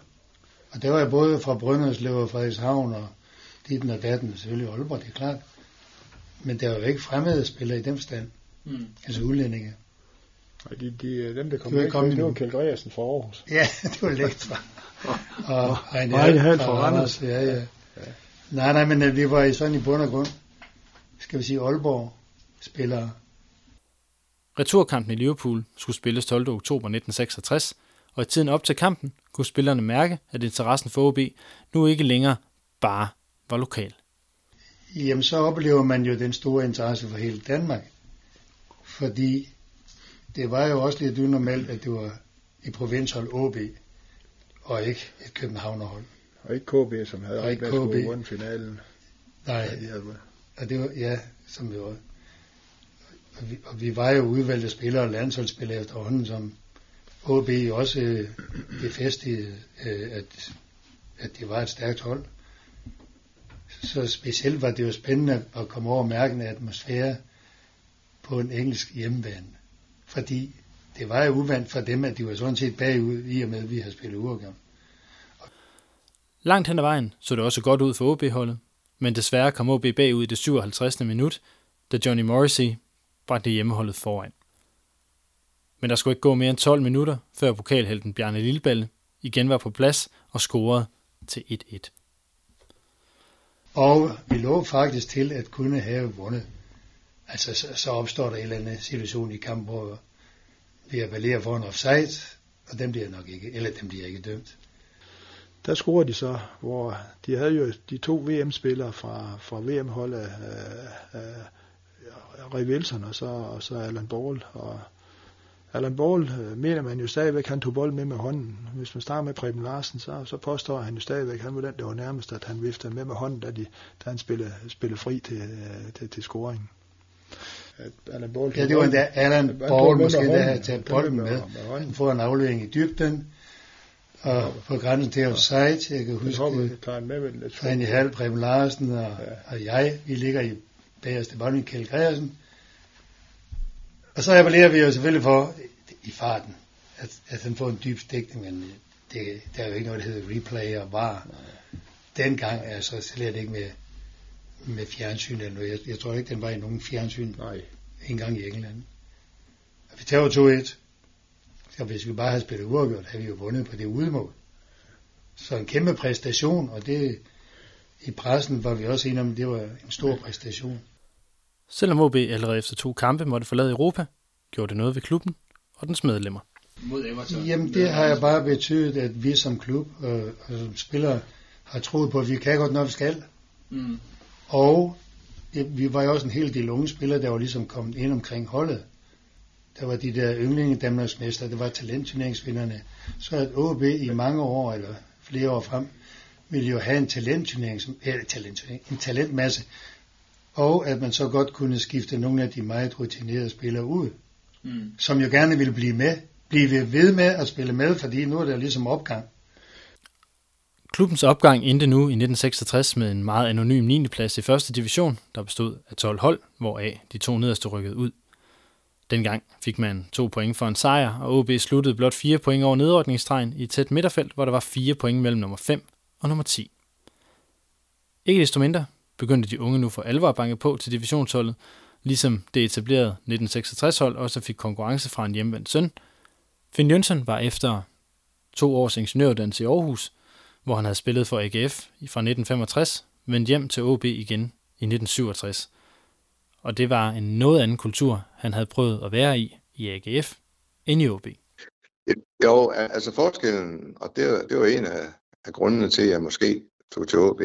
og det var jeg både fra Brønderslev og Frederikshavn og dit og datten, selvfølgelig Aalborg, det er klart. Men der var jo ikke fremmede spillere i den stand. Mm. Altså udlændinge.
Og de, de, dem, der kom, væk, det var Kjeld Gregersen fra Aarhus.
Ja, det var Lektra. og
Ejne Nej, Hal fra Randers.
Ja, ja, ja. Nej, nej, men øh, vi var i sådan i bund og grund, skal vi sige Aalborg spillere.
Returkampen i Liverpool skulle spilles 12. oktober 1966, og i tiden op til kampen kunne spillerne mærke, at interessen for OB nu ikke længere bare var lokal.
Jamen så oplever man jo den store interesse for hele Danmark, fordi det var jo også lidt unormalt, at det var i provinshold OB, og ikke et Københavnerhold.
Og ikke KB, som havde ikke været vundet finalen.
Nej, ja, og det var, ja, som det var. Og vi, og vi var jo udvalgte spillere og landsholdsspillere efterhånden, som OB også øh, befæstede, øh, at, at det var et stærkt hold. Så specielt var det jo spændende at komme over og mærke en atmosfære på en engelsk hjemmebane. Fordi det var jo uvandt for dem, at de var sådan set bagud, i og med, at vi havde spillet uafgjort.
Langt hen ad vejen så det også godt ud for OB-holdet, men desværre kom OB bagud i det 57. minut, da Johnny Morrissey bragte hjemmeholdet foran. Men der skulle ikke gå mere end 12 minutter, før pokalhelten Bjarne Lilleballe igen var på plads og scorede til 1-1.
Og vi lå faktisk til at kunne have vundet. Altså så, så opstår der en eller anden situation i kampen, hvor vi appellerer for en offside, og dem bliver nok ikke, eller dem bliver ikke dømt.
Der scorede de så, hvor de havde jo de to VM-spillere fra, fra VM-holdet, øh, øh, Ray Wilson og så, og så Alan Ball, og Allan Ball øh, mener man jo stadigvæk, han tog bolden med med hånden. Hvis man starter med Preben Larsen, så, så påstår han jo stadigvæk, han var den, der var nærmest, at han viftede med med hånden, da, de, da han spillede, spillede fri til, øh, til, til scoringen. Allan Borg.
Ja, det var da Allan Borg måske, der havde taget bolden med. Han får en aflevering i dybden, og på grænsen til offside, jeg kan huske, René Hall, Preben Larsen og, ja. og jeg, vi ligger i bagerste bold, Kjeld Gregersen. Og så appellerer vi jo selvfølgelig for, i farten, at, at han får en dyb stikning, men det, der er jo ikke noget, der hedder replay og var. Dengang altså slet ikke med, med fjernsyn eller noget. Jeg, jeg tror ikke, den var i nogen fjernsyn Nej. engang i England. Og vi tager 2-1. Så hvis vi bare havde spillet uafgjort, havde vi jo vundet på det udmål. Så en kæmpe præstation, og det i pressen var vi også enige om, det var en stor præstation.
Selvom OB allerede efter to kampe måtte forlade Europa, gjorde det noget ved klubben og dens medlemmer.
Jamen det har jeg bare betydet, at vi som klub og, og som spillere har troet på, at vi kan godt, når vi skal. Mm. Og vi var jo også en hel del unge spillere, der var ligesom kommet ind omkring holdet. Der var de der ynglinge Danmarksmester, der var talentturneringsvinderne. Så at OB i mange år, eller flere år frem, ville jo have en talentturnering, som, eller talentturnering, en talentmasse, og at man så godt kunne skifte nogle af de meget rutinerede spillere ud, mm. som jo gerne ville blive med, blive ved med at spille med, fordi nu er der ligesom opgang.
Klubbens opgang endte nu i 1966 med en meget anonym 9. plads i første division, der bestod af 12 hold, hvoraf de to nederste rykkede ud. Dengang fik man to point for en sejr, og OB sluttede blot fire point over nedordningsstregen i et tæt midterfelt, hvor der var fire point mellem nummer 5 og nummer 10. Ikke desto mindre begyndte de unge nu for alvor at banke på til divisionsholdet, ligesom det etablerede 1966-hold også fik konkurrence fra en hjemvendt søn. Finn Jønsson var efter to års ingeniøruddannelse i Aarhus, hvor han havde spillet for AGF fra 1965, vendt hjem til OB igen i 1967. Og det var en noget anden kultur, han havde prøvet at være i i AGF end i OB.
Jo, altså forskellen, og det, det var en af, af grundene til, at jeg måske tog til OB,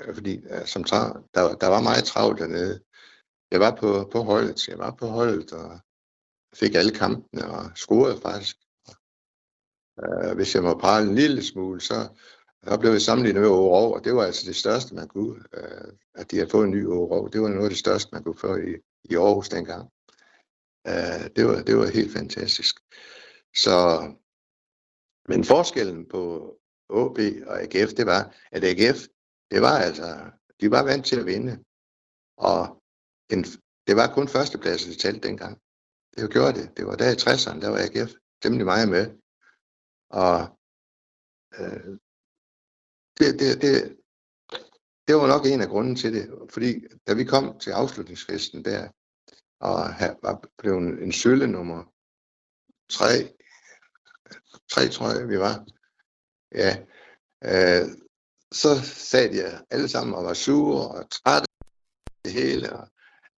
Øh, fordi som tager, der, der var meget travlt dernede. Jeg var på, på holdet, jeg var på holdet og fik alle kampene og scorede faktisk. Uh, hvis jeg må prale en lille smule, så, så blev jeg sammenlignet med Årov, og det var altså det største, man kunne, uh, at de havde fået en ny Årov. Det var noget af det største, man kunne få i, i Aarhus dengang. Uh, det, var, det var helt fantastisk. Så, men forskellen på OB og AGF, det var, at AGF, det var altså, de var vant til at vinde. Og en, det var kun førstepladsen, de talte dengang. Det gjorde det. Det var der i 60'erne, der var AGF temmelig meget med. Og øh, det, det, det, det var nok en af grunden til det. Fordi da vi kom til afslutningsfesten der, og var blevet en sølle nummer tre, tre tror jeg vi var, ja, øh, så sad de alle sammen og var sure og trætte det hele, og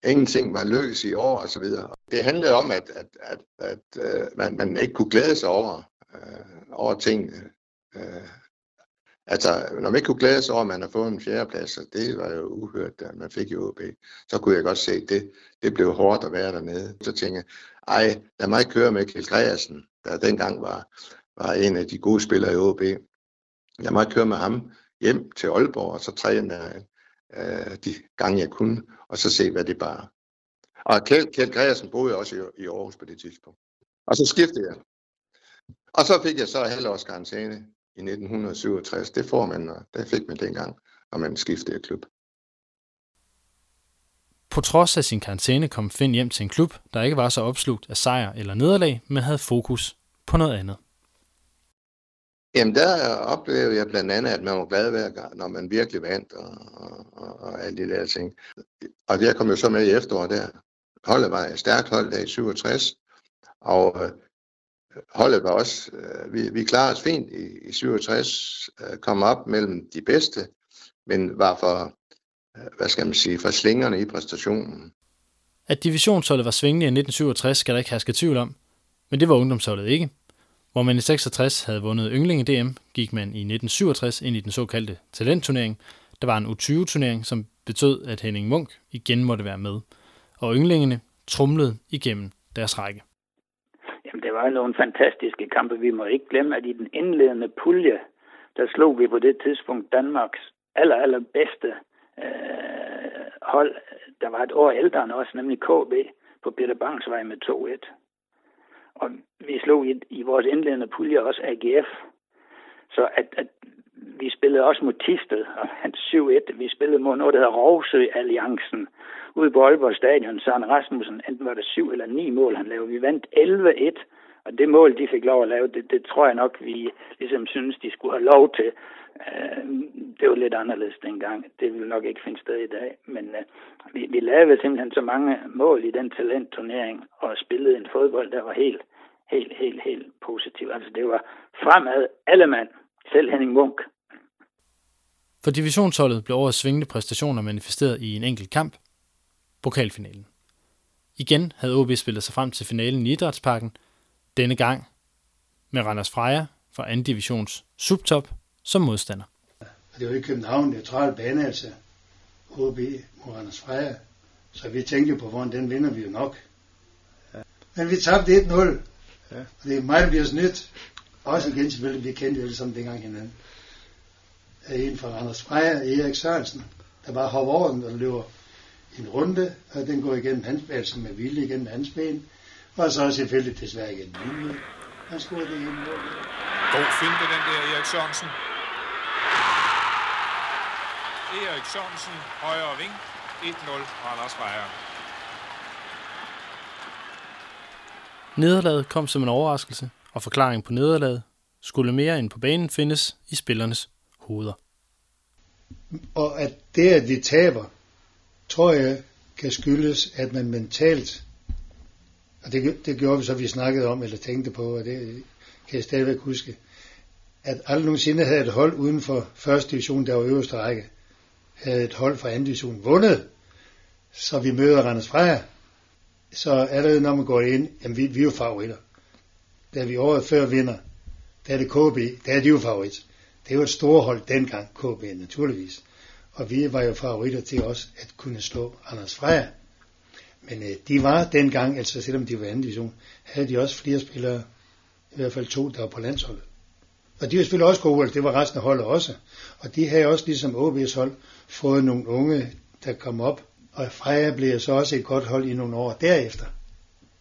ingenting var løs i år og så videre. Det handlede om, at, at, at, at øh, man, man ikke kunne glæde sig over, øh, over tingene. Øh, altså, når man ikke kunne glæde sig over, at man har fået en fjerdeplads, det var jo uhørt, da man fik i OB, så kunne jeg godt se, at det, det blev hårdt at være dernede. Så tænkte jeg, ej, lad mig køre med Kjell Gregersen, der dengang var, var en af de gode spillere i OB. Lad mig køre med ham hjem til Aalborg, og så træne øh, de gange jeg kunne, og så se, hvad det bare Og Kjeld, Kjeld Gregersen boede også i, i Aarhus på det tidspunkt. Og så skiftede jeg. Og så fik jeg så halvårs karantæne i 1967. Det får man, og det fik man dengang, når man skiftede klub.
På trods af sin karantæne kom Finn hjem til en klub, der ikke var så opslugt af sejr eller nederlag, men havde fokus på noget andet.
Jamen der oplevede jeg blandt andet, at man var glad hver gang, når man virkelig vandt og, og, og, og alle de der ting. Og det kom jo så med i efteråret der. Holdet var et stærkt hold der i 67, og øh, holdet var også, øh, vi, vi klarede os fint i, i 67, øh, kom op mellem de bedste, men var for, øh, hvad skal man sige, for slingerne i præstationen.
At divisionsholdet var svingende i 1967 skal der ikke herske tvivl om, men det var ungdomsholdet ikke. Hvor man i 66 havde vundet Ynglinge DM, gik man i 1967 ind i den såkaldte talentturnering. Der var en U20-turnering, som betød, at Henning Munk igen måtte være med. Og Ynglingene trumlede igennem deres række.
Jamen, det var nogle fantastiske kampe. Vi må ikke glemme, at i den indledende pulje, der slog vi på det tidspunkt Danmarks aller, aller bedste øh, hold. Der var et år ældre end os, nemlig KB, på Peter Bangsvej med 2-1. Og vi slog i, i vores indledende pulje også AGF. Så at, at vi spillede også mod Tisted, og han 7-1. Vi spillede mod noget, der hedder Rovsø Alliancen, ude på Aalborg Stadion. Søren Rasmussen, enten var det syv eller ni mål, han lavede. Vi vandt 11-1, og det mål, de fik lov at lave, det, det tror jeg nok, vi ligesom synes, de skulle have lov til. Øhm, det var lidt anderledes dengang. Det vil nok ikke finde sted i dag. Men øh, vi, vi lavede simpelthen så mange mål i den talentturnering, og spillede en fodbold, der var helt, helt, helt, helt positiv. Altså det var fremad alle mand, selv Henning Munk.
For divisionsholdet blev årets svingende præstationer manifesteret i en enkelt kamp, pokalfinalen. Igen havde OB spillet sig frem til finalen i Idrætsparken, denne gang med Randers Freja fra 2. divisions subtop som modstander.
Det var i København, neutral bane, altså OB mod Randers Freja. Så vi tænkte på, hvordan den vinder vi jo nok. Ja. Men vi tabte 1-0. Ja. Og det er mig, der bliver snydt. Også igen selvfølgelig, vi kendte jo alle sammen dengang hinanden. En fra Randers Freja, Erik Sørensen, der bare hopper over den og løber en runde, og den går igennem hans altså med vilje igennem hans ben. Og så selvfølgelig desværre igen min Han scorede det ene mål.
God finte, den der Erik Sørensen. Erik Sørensen, højre ving, 1-0 Randers Freja.
Nederlaget kom som en overraskelse, og forklaringen på nederlaget skulle mere end på banen findes i spillernes hoveder.
Og at det, at vi taber, tror jeg kan skyldes, at man mentalt, og det, det gjorde vi så, vi snakkede om, eller tænkte på, og det kan jeg stadigvæk huske, at aldrig nogensinde havde et hold uden for første division, der var øverste række, havde et hold fra anden division vundet, så vi møder Randers Freja, så allerede når man går ind, jamen vi, vi er jo favoritter. Da vi året før vinder, der er det KB, der er de jo favorit. Det var et stort hold dengang, KB naturligvis. Og vi var jo favoritter til også at kunne slå Anders Freja. Men øh, de var dengang, altså selvom de var anden division, havde de også flere spillere, i hvert fald to, der var på landsholdet. Og de var selvfølgelig også gode, altså det var resten af holdet også. Og de havde også ligesom OB's hold fået nogle unge, der kom op. Og Freja blev så også et godt hold i nogle år derefter.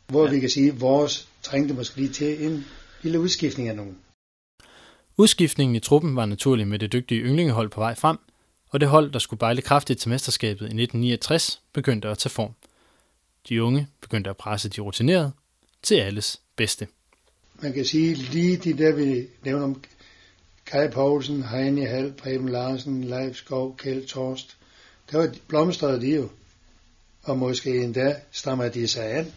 Hvor ja. vi kan sige, at vores trængte måske lige til en lille udskiftning af nogen.
Udskiftningen i truppen var naturlig med det dygtige ynglingehold på vej frem, og det hold, der skulle bejle kraftigt til mesterskabet i 1969, begyndte at tage form. De unge begyndte at presse de rutinerede til alles bedste.
Man kan sige lige de der, vi nævner om Kai Poulsen, Heini Hall, Preben Larsen, Leif Skov, Kjeld Torst. Der var blomstrede de jo. Og måske endda strammer de sig an.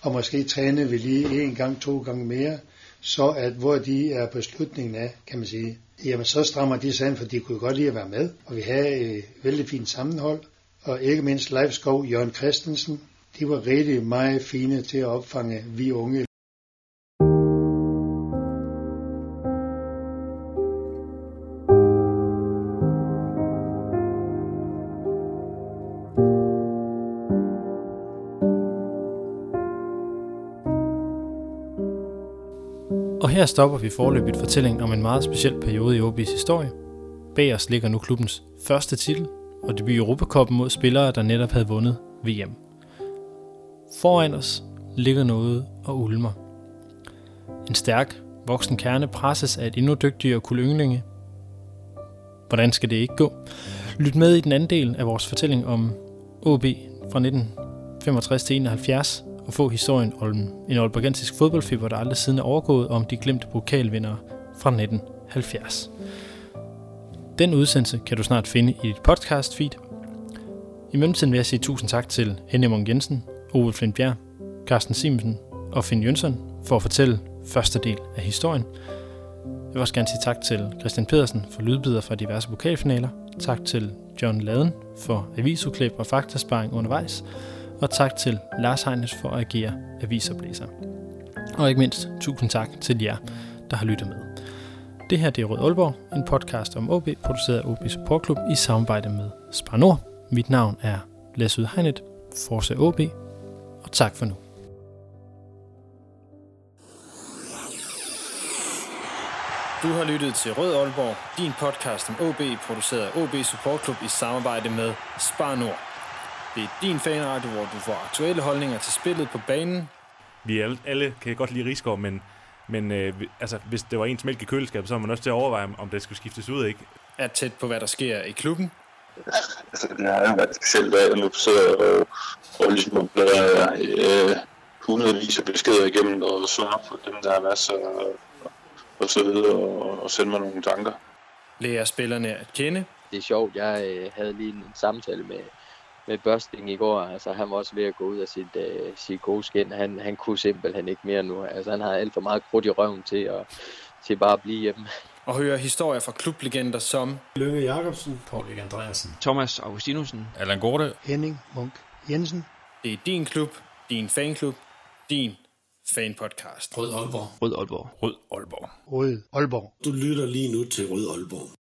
Og måske træner vi lige en gang, to gange mere, så at hvor de er på slutningen af, kan man sige, jamen så strammer de sig an, for de kunne godt lide at være med. Og vi havde et vældig fint sammenhold, og ikke mindst Leif Skov, Jørgen Christensen, de var rigtig meget fine til at opfange vi unge.
Her stopper vi forløbigt fortællingen om en meget speciel periode i OB's historie. Bag os ligger nu klubbens første titel og debut i Europacupen mod spillere, der netop havde vundet VM. Foran os ligger noget og ulmer. En stærk, voksen kerne presses af et endnu dygtigere kul ynglinge. Hvordan skal det ikke gå? Lyt med i den anden del af vores fortælling om OB fra 1965 til 71 og få historien om en olbergensisk fodboldfiber, der aldrig siden er overgået om de glemte pokalvindere fra 1970. Den udsendelse kan du snart finde i dit podcast feed. I mellemtiden vil jeg sige tusind tak til Henning Munk Jensen, Ove Flintbjerg, Carsten Simonsen og Finn Jønsson for at fortælle første del af historien. Jeg vil også gerne sige tak til Christian Pedersen for lydbider fra diverse pokalfinaler. Tak til John Laden for avisudklip og faktasparing undervejs og tak til Lars Heines for at agere avisoplæser. Og ikke mindst, tusind tak til jer, der har lyttet med. Det her det er Rød Aalborg, en podcast om OB, produceret af OB Support Club i samarbejde med Spar Nord. Mit navn er Lasse Udhegnet, Forse OB, og tak for nu. Du har lyttet til Rød Aalborg, din podcast om OB, produceret af OB Support Club i samarbejde med Spar Nord. Det er din fanradio, hvor du får aktuelle holdninger til spillet på banen.
Vi alle, alle kan godt lide Rigsgaard, men, men øh, altså, hvis det var ens mælk i køleskabet, så var man også til at overveje, om det skulle skiftes ud, ikke?
Er tæt på, hvad der sker i klubben.
Altså, det har jo været en speciel dag, og nu sidder og, og ligesom bladrer øh, hundredvis af beskeder igennem og svarer på dem, der har været så, og så videre, og, og sende mig nogle tanker.
Lærer spillerne at kende.
Det er sjovt, jeg øh, havde lige en samtale med, med Børsting i går. Altså, han var også ved at gå ud af sit, øh, sit gode skin. Han, han kunne simpelthen ikke mere nu. Altså, han har alt for meget krudt i røven til at, til bare at blive hjemme.
Og høre historier fra klublegender som
Lønge Jacobsen,
Paul Andreasen,
Thomas Augustinusen,
Allan Gorte,
Henning Munk Jensen.
Det er din klub, din fanklub, din fanpodcast.
Rød Aalborg.
Rød Aalborg.
Rød Aalborg.
Rød Aalborg.
Du lytter lige nu til Rød Aalborg.